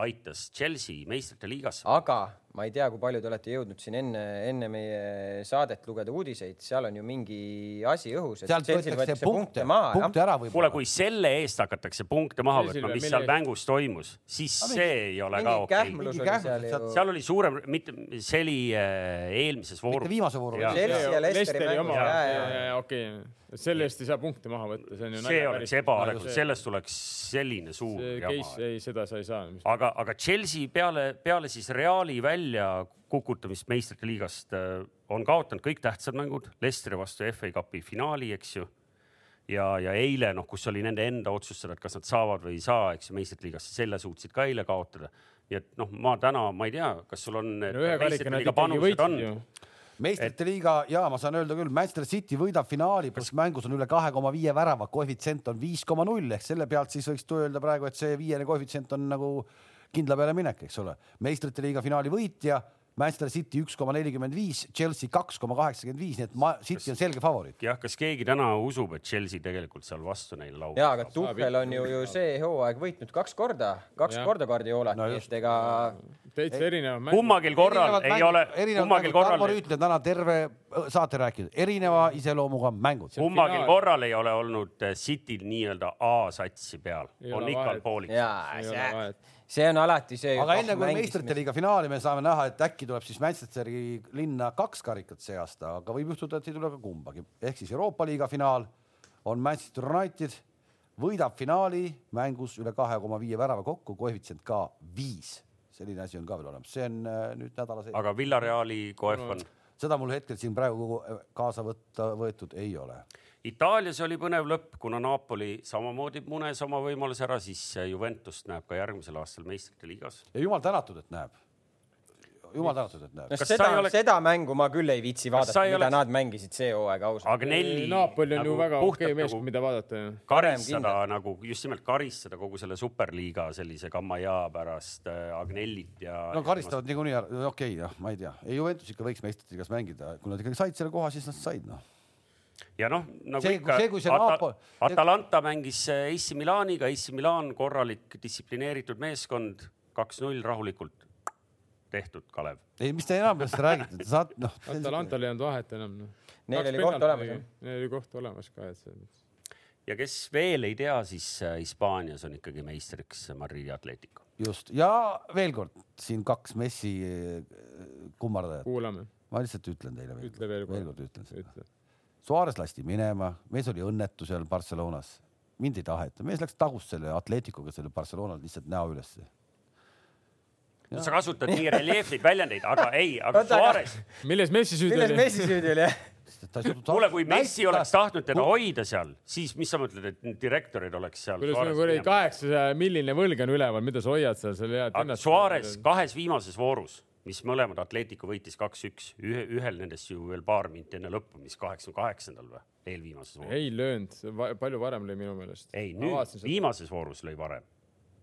aitas Chelsea meistrite liigasse. aga ma ei tea, kui palju te olete jõudnud siin enne, enne meie saadet lugeda uudiseid, seal on ju mingi asi õhus, et sealt võetakse punkte punkte, maha. punkte ära kuule, võib-olla. kui selle eest hakatakse punkte maha võtma, mis seal mängus toimus, siis Aga see ei ole ka okei sealt- ju. seal oli suurem, mitte, see oli äh, eelmises voorus. mitte viimase vooru. Chelsea ja jaa, jaa. okei, selle eest ei saa punkte maha võtta, see on ju see oleks ebaõiglane, see- sellest tuleks selline suur see jama case, ei seda sa ei saa. aga, aga Chelsea peale, peale siis Reali välja kukutamist meistrite liigast äh, on kaotanud kõik tähtsad mängud, Leicesteri vastu FA Cupi finaali, eks ju. ja, ja eile noh, kus oli nende enda otsustada, et kas nad saavad või ei saa, eks ju, meistrite liigasse, selle suutsid ka eile kaotada. nii et noh, ma täna, ma ei tea, kas sul on no meistrite liiga ja ma saan öelda küll, Manchester City võidab finaali, pluss mängus on üle kahe koma viie värava, koefitsient on viis koma null ehk selle pealt siis võiks öelda praegu, et see viiene koefitsient on nagu kindla peale minek, eks ole. meistrite liiga finaali võitja, Manchester City üks koma nelikümmend viis, Chelsea kaks koma kaheksakümmend viis, nii et ma, City on selge favoriit. jah, kas keegi täna usub, et Chelsea tegelikult seal vastu neile lauab? ja, aga Tuhvel on ju, ju see hooaeg võitnud kaks korda, kaks Jah. korda Guardiolat No just. et ega täitsa erinev mäng. kummagil korral ei ole, Tarmo korral, Rüütli on täna terve äh, saate rääkinud, erineva iseloomuga mängud. kummagil finaal. korral ei ole olnud äh, Cityl nii-öelda A-satsi peal, on vahet. pooliks. jaa, see see on alati see. aga enne kui meistrite liiga finaali me saame näha, et äkki tuleb siis Manchesteri linna kaks karikat see aasta, aga võib juhtuda, et ei tule ka kumbagi. ehk siis Euroopa liiga finaal on Manchester United, võidab finaali mängus üle kahe koma viie värava kokku, koefitsient ka viis. selline asi on ka veel olemas, see on äh, nüüd nädala sees. aga Villareali koef on. seda mul hetkel siin praegu kaasa võtta võetud ei ole. Itaalias oli põnev lõpp, kuna Napoli samamoodi munes oma võimaluse ära, siis Juventust näeb ka järgmisel aastal meistrite liigas. ja jumal tänatud, et näeb. jumal tänatud, et näeb. seda oleks- seda mängu ma küll ei viitsi vaadata mida oleks- nad mängisid see hooaeg ausalt. Agnelli. Napoli on ju väga okei puhtalt meeskond, mida vaadata karistada nagu just nimelt karistada kogu selle superliiga sellise Kamaja pärast äh, Agnellit ja. no karistavad niikuinii ära, okei okay,, jah, ma ei tea, Juventus ikka võiks meistrite liigas mängida, kui nad ikkagi said selle koha, siis nad said noh. Ja noh, nagu See- ikka see, see Ata, Atalanta mängis äh, AC Milaniga, AC Milan korralik distsiplineeritud meeskond, kaks-null rahulikult tehtud, Kalev. ei, mis te enam sellest räägite, saad noh. Atalantal ei olnud vahet enam no.. Neil oli koht olemas, jah. Neil oli koht olemas ka, et see. ja kes veel ei tea, siis äh, Hispaanias on ikkagi meistriks Madridi Atletico. just ja veel kord siin kaks Messi eh, kummardajat, kuulame, ma lihtsalt ütlen teile veel, ütle veel veel kord. kord ütlen seda. Suarez lasti minema, mees oli õnnetu seal Barcelonas, mind ei taheta, mees läks tagus selle Atleticoga selle Barcelona lihtsalt näo ülesse. no sa kasutad nii reljeefseid väljendeid, aga ei, aga Suarez, milles Messi süüdi milles oli? Messi süüdi oli, jah? kuule, kui Messi oleks tahtnud teda hoida seal, siis mis sa mõtled, et direktorid oleks seal? kuidas sul kuradi kaheksasaja milline võlg on üleval, mida sa hoiad seal, seal head Suarez kahes viimases voorus, mis mõlemad Atletico võitis kaks-üks, ühe, ühel nendest ju veel paar minti enne lõppu, mis kaheksakümne kaheksandal või, eelviimases voorus. ei löönud, palju varem lõi minu meelest. ei, nüüd viimases voorus lõi varem.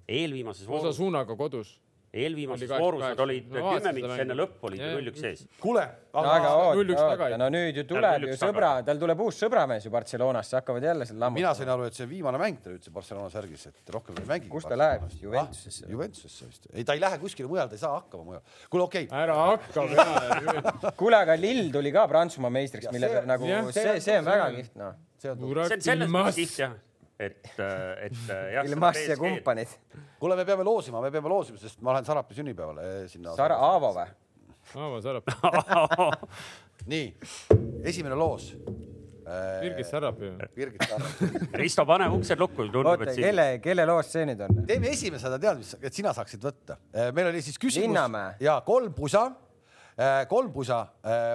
eelviimases voorus, Osasuunaga kodus. Eelviimases voorus olid kümme minutit enne lõppu olid ju Jah. null-üks sees. kuule, aga oota, oota, no nüüd ju tuleb ju sõbra tal tuleb uus sõbramees ju Barcelonasse, hakkavad jälle seal mina lammutama. sain aru, et see viimane mäng tal üldse Barcelona särgis, et rohkem ei mängi. Kus ta läheb? Juventusesse või? Juventusesse vist, ei ta ei lähe kuskile mujale, ta ei saa hakkama mujal. kuule, okei okay., ära hakka peale. kuule, aga Lill tuli ka Prantsusmaa meistriks mille peale nagu see, see on väga kihvt, noh. see on. see on selles mõttes kihvt jah, et, et jah. Ilmas ja kumpanid. kuule, me peame loosima, me peame loosima, sest ma lähen Sarapi sünnipäevale eh, sinna. Sara, Aavo või? Aavo Sarap, nii, esimene loos. Birgit Sarap ju. Birgit Sarap. Risto, pane uksed lukku, tundub, oota, et siin kelle, kelle loost see nüüd on? teeme esimesena, tead mis, et sina saaksid võtta. meil oli siis küsimus Linnamäe. ja kolm pusa, kolm pusa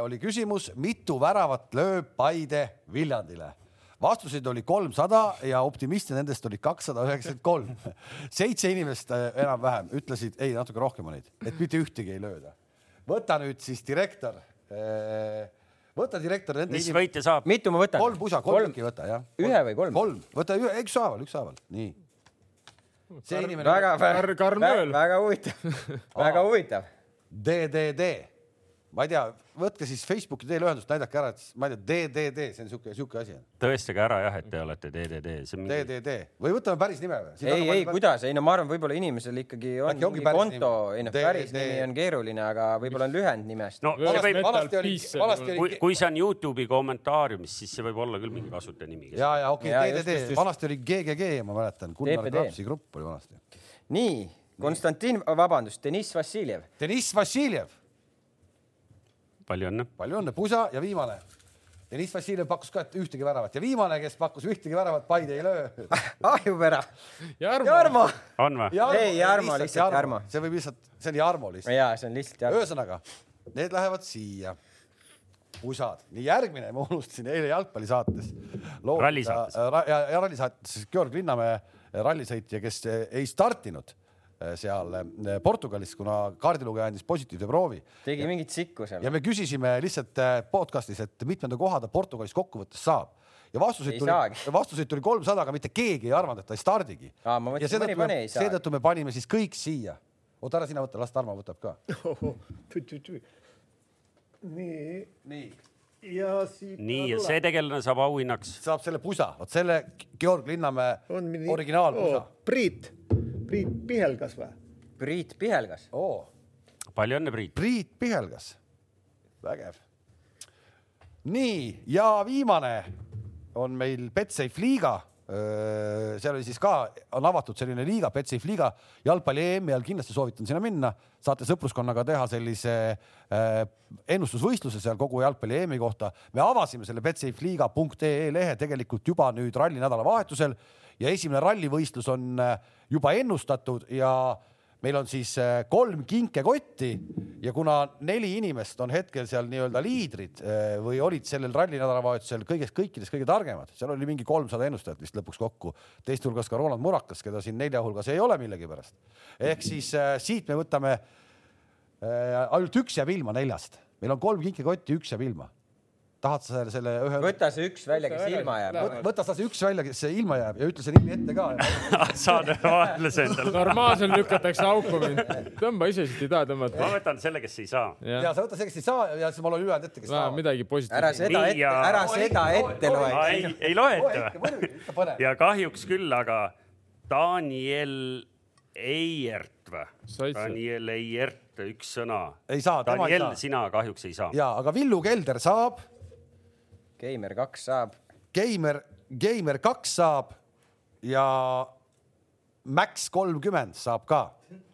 oli küsimus, mitu väravat lööb Paide Viljandile. Vastuseid oli kolmsada ja optimiste nendest oli kakssada üheksakümmend kolm. seitse inimest äh, enam-vähem ütlesid ei, natuke rohkem neid, et mitte ühtegi ei lööda. võta nüüd siis direktor. võta direktor mis inim- võitja saab? mitu ma võtan? kolm pusa, kolm tükki võta jah. Ühe või kolm? kolm, võta ühe- ükshaaval, ükshaaval, nii. see inimene. väga, väga, väga huvitav, väga huvitav. DDD, ma ei tea, võtke siis Facebooki teel ühendust, näidake ära, et ma ei tea, DDD, see on siuke, siuke asi tõestage ära jah, et te olete DDD, mingi, DDD või võtame päris nime või? ei, ei, kuidas, ei no ma arvan, võib-olla inimesel ikkagi on Äkki mingi päris konto, ei noh, päris nimi on keeruline, aga võib-olla on lühend nimest. no kui oli, kui see on Youtube'i kommentaariumis, siis see võib olla küll mingi kasutajanimi. ja, ja okei okay,, DDD vanasti oli GGG, ma mäletan, Gunnar. Krapsi grupp oli vanasti. nii, Konstantin, vabandust, Deniss Vassiljev. Deniss Vassiljev, palju õnne. palju õnne, pusa ja viimane. Deniss Vassiljev pakkus ka et ühtegi väravat ja viimane, kes pakkus ühtegi väravat, Paide ei löö. ahjupera, Jarmo, Jarmo. on või? Ei, Jarmo, lihtsalt Jarmo. see võib lihtsalt, see oli Jarmo lihtsalt. jaa, see on lihtsalt Jarmo. ühesõnaga, need lähevad siia. pusad, nii järgmine, ma unustasin eile jalgpallisaates. Rallisaates. ja, ja rallisaates Georg Linnamäe rallisõitja, kes ei startinud seal eh, Portugalis, kuna kaardilugeja andis positiivse proovi tegi mingit sikku seal ja. me küsisime lihtsalt eh, podcast'is, et mitmenda koha ta Portugalis kokkuvõttes saab ja vastuseid Ei tuli vastuseid tuli kolmsada, aga mitte keegi ei arvanud, et ta ei stardigi. Ja seetõttu seetõttu me panime siis kõik siia. oota, ära sina võta, las Tarmo võtab ka. nii, nii ja siit. nii, ja see tegelane saab auhinnaks. saab selle pusa, vot selle Georg Linnamäe originaalpusa Oo,. Priit, Priit Pihelgas või? Priit Pihelgas. oo, palju õnne, Priit. Priit Pihelgas, vägev. nii ja viimane on meil Betsafe liiga. Seal oli siis ka, on avatud selline liiga, Betsafe liiga jalgpalli EM-i all kindlasti soovitan sinna minna, saate sõpruskonnaga teha sellise ennustusvõistluse seal kogu jalgpalli EM-i kohta. me avasime selle betsafeliiga.ee lehe tegelikult juba nüüd ralli nädalavahetusel ja esimene rallivõistlus on juba ennustatud ja meil on siis äh, kolm kinkekotti ja kuna neli inimest on hetkel seal nii-öelda liidrid äh, või olid sellel ralli nädalavahetusel kõigest kõikidest kõige targemad, seal oli mingi kolmsada ennustajat vist lõpuks kokku, teiste hulgas ka Roland Murakas, keda siin nelja hulgas ei ole millegipärast. ehk siis äh, siit me võtame ainult üks jääb ilma neljast, meil on kolm kinkekotti, üks jääb ilma. Tahad sa selle, selle ühe, võta see üks välja, kes ilma jääb. võta sa see üks välja, kes ilma jääb ja ütle see nimi ette ka. saad vaenlase endale. normaalselt lükatakse auku mind. tõmba ise siit, ei taha ma tõmmata. võtan selle, kes ei saa. ja sa võta see, kes ei saa ja siis ma loen ülejäänud ette, kes saavad. midagi ära positiivset. seda Nii, ette, ära seda ette loe. ei, ei loeta ja kahjuks küll, aga Daniel Eiert või? Daniel Eiert, üks sõna. ei saa, tema ei Daniel, saa. sina kahjuks ei saa. ja, aga Villu Kelder saab, Keimer kaks saab. Keimer, Keimer kaks saab ja Max kolmkümmend saab ka.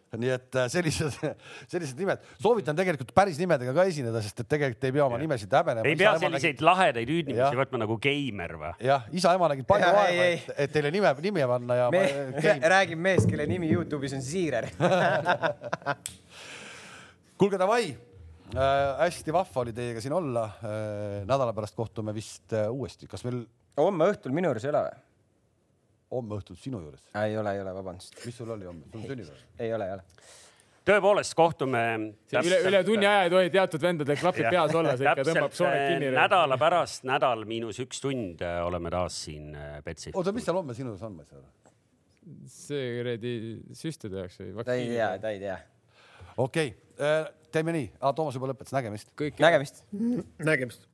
nii et äh, sellised, sellised nimed, soovitan tegelikult päris nimedega ka esineda, sest et tegelikult ei pea oma nimesid häbenema. ei pea selliseid lahedaid Jah. hüüdnimisi võtma nagu Geimer või? jah, isa-ema nägid palju vaeva ei,, et, et teile nime, nime panna ja me räägib mees, kelle nimi Youtube'is on Siirer. kuulge, davai äh,. hästi vahva oli teiega siin olla äh,. nädala pärast kohtume vist äh, uuesti, kas meil homme õhtul minu juures ei ole või? homme õhtul sinu juures, ei ole, ei ole, vabandust. mis sul oli homme, sul on sünnipäev? ei ole, ei ole. tõepoolest, kohtume. üle, üle tunni aja ei tohi teatud vendadel klapid peas olla, see ikka tõmbab sooned kinni. nädala pärast, nädal miinus üks tund äh, oleme taas siin äh, Betsi. oota, mis seal homme sinu juures on, ma ei saa aru? see kuradi süste tehakse või? ta ei tea, ta ei tea. okei okay., teeme nii, Toomas juba lõpetas, nägemist. nägemist. nägemist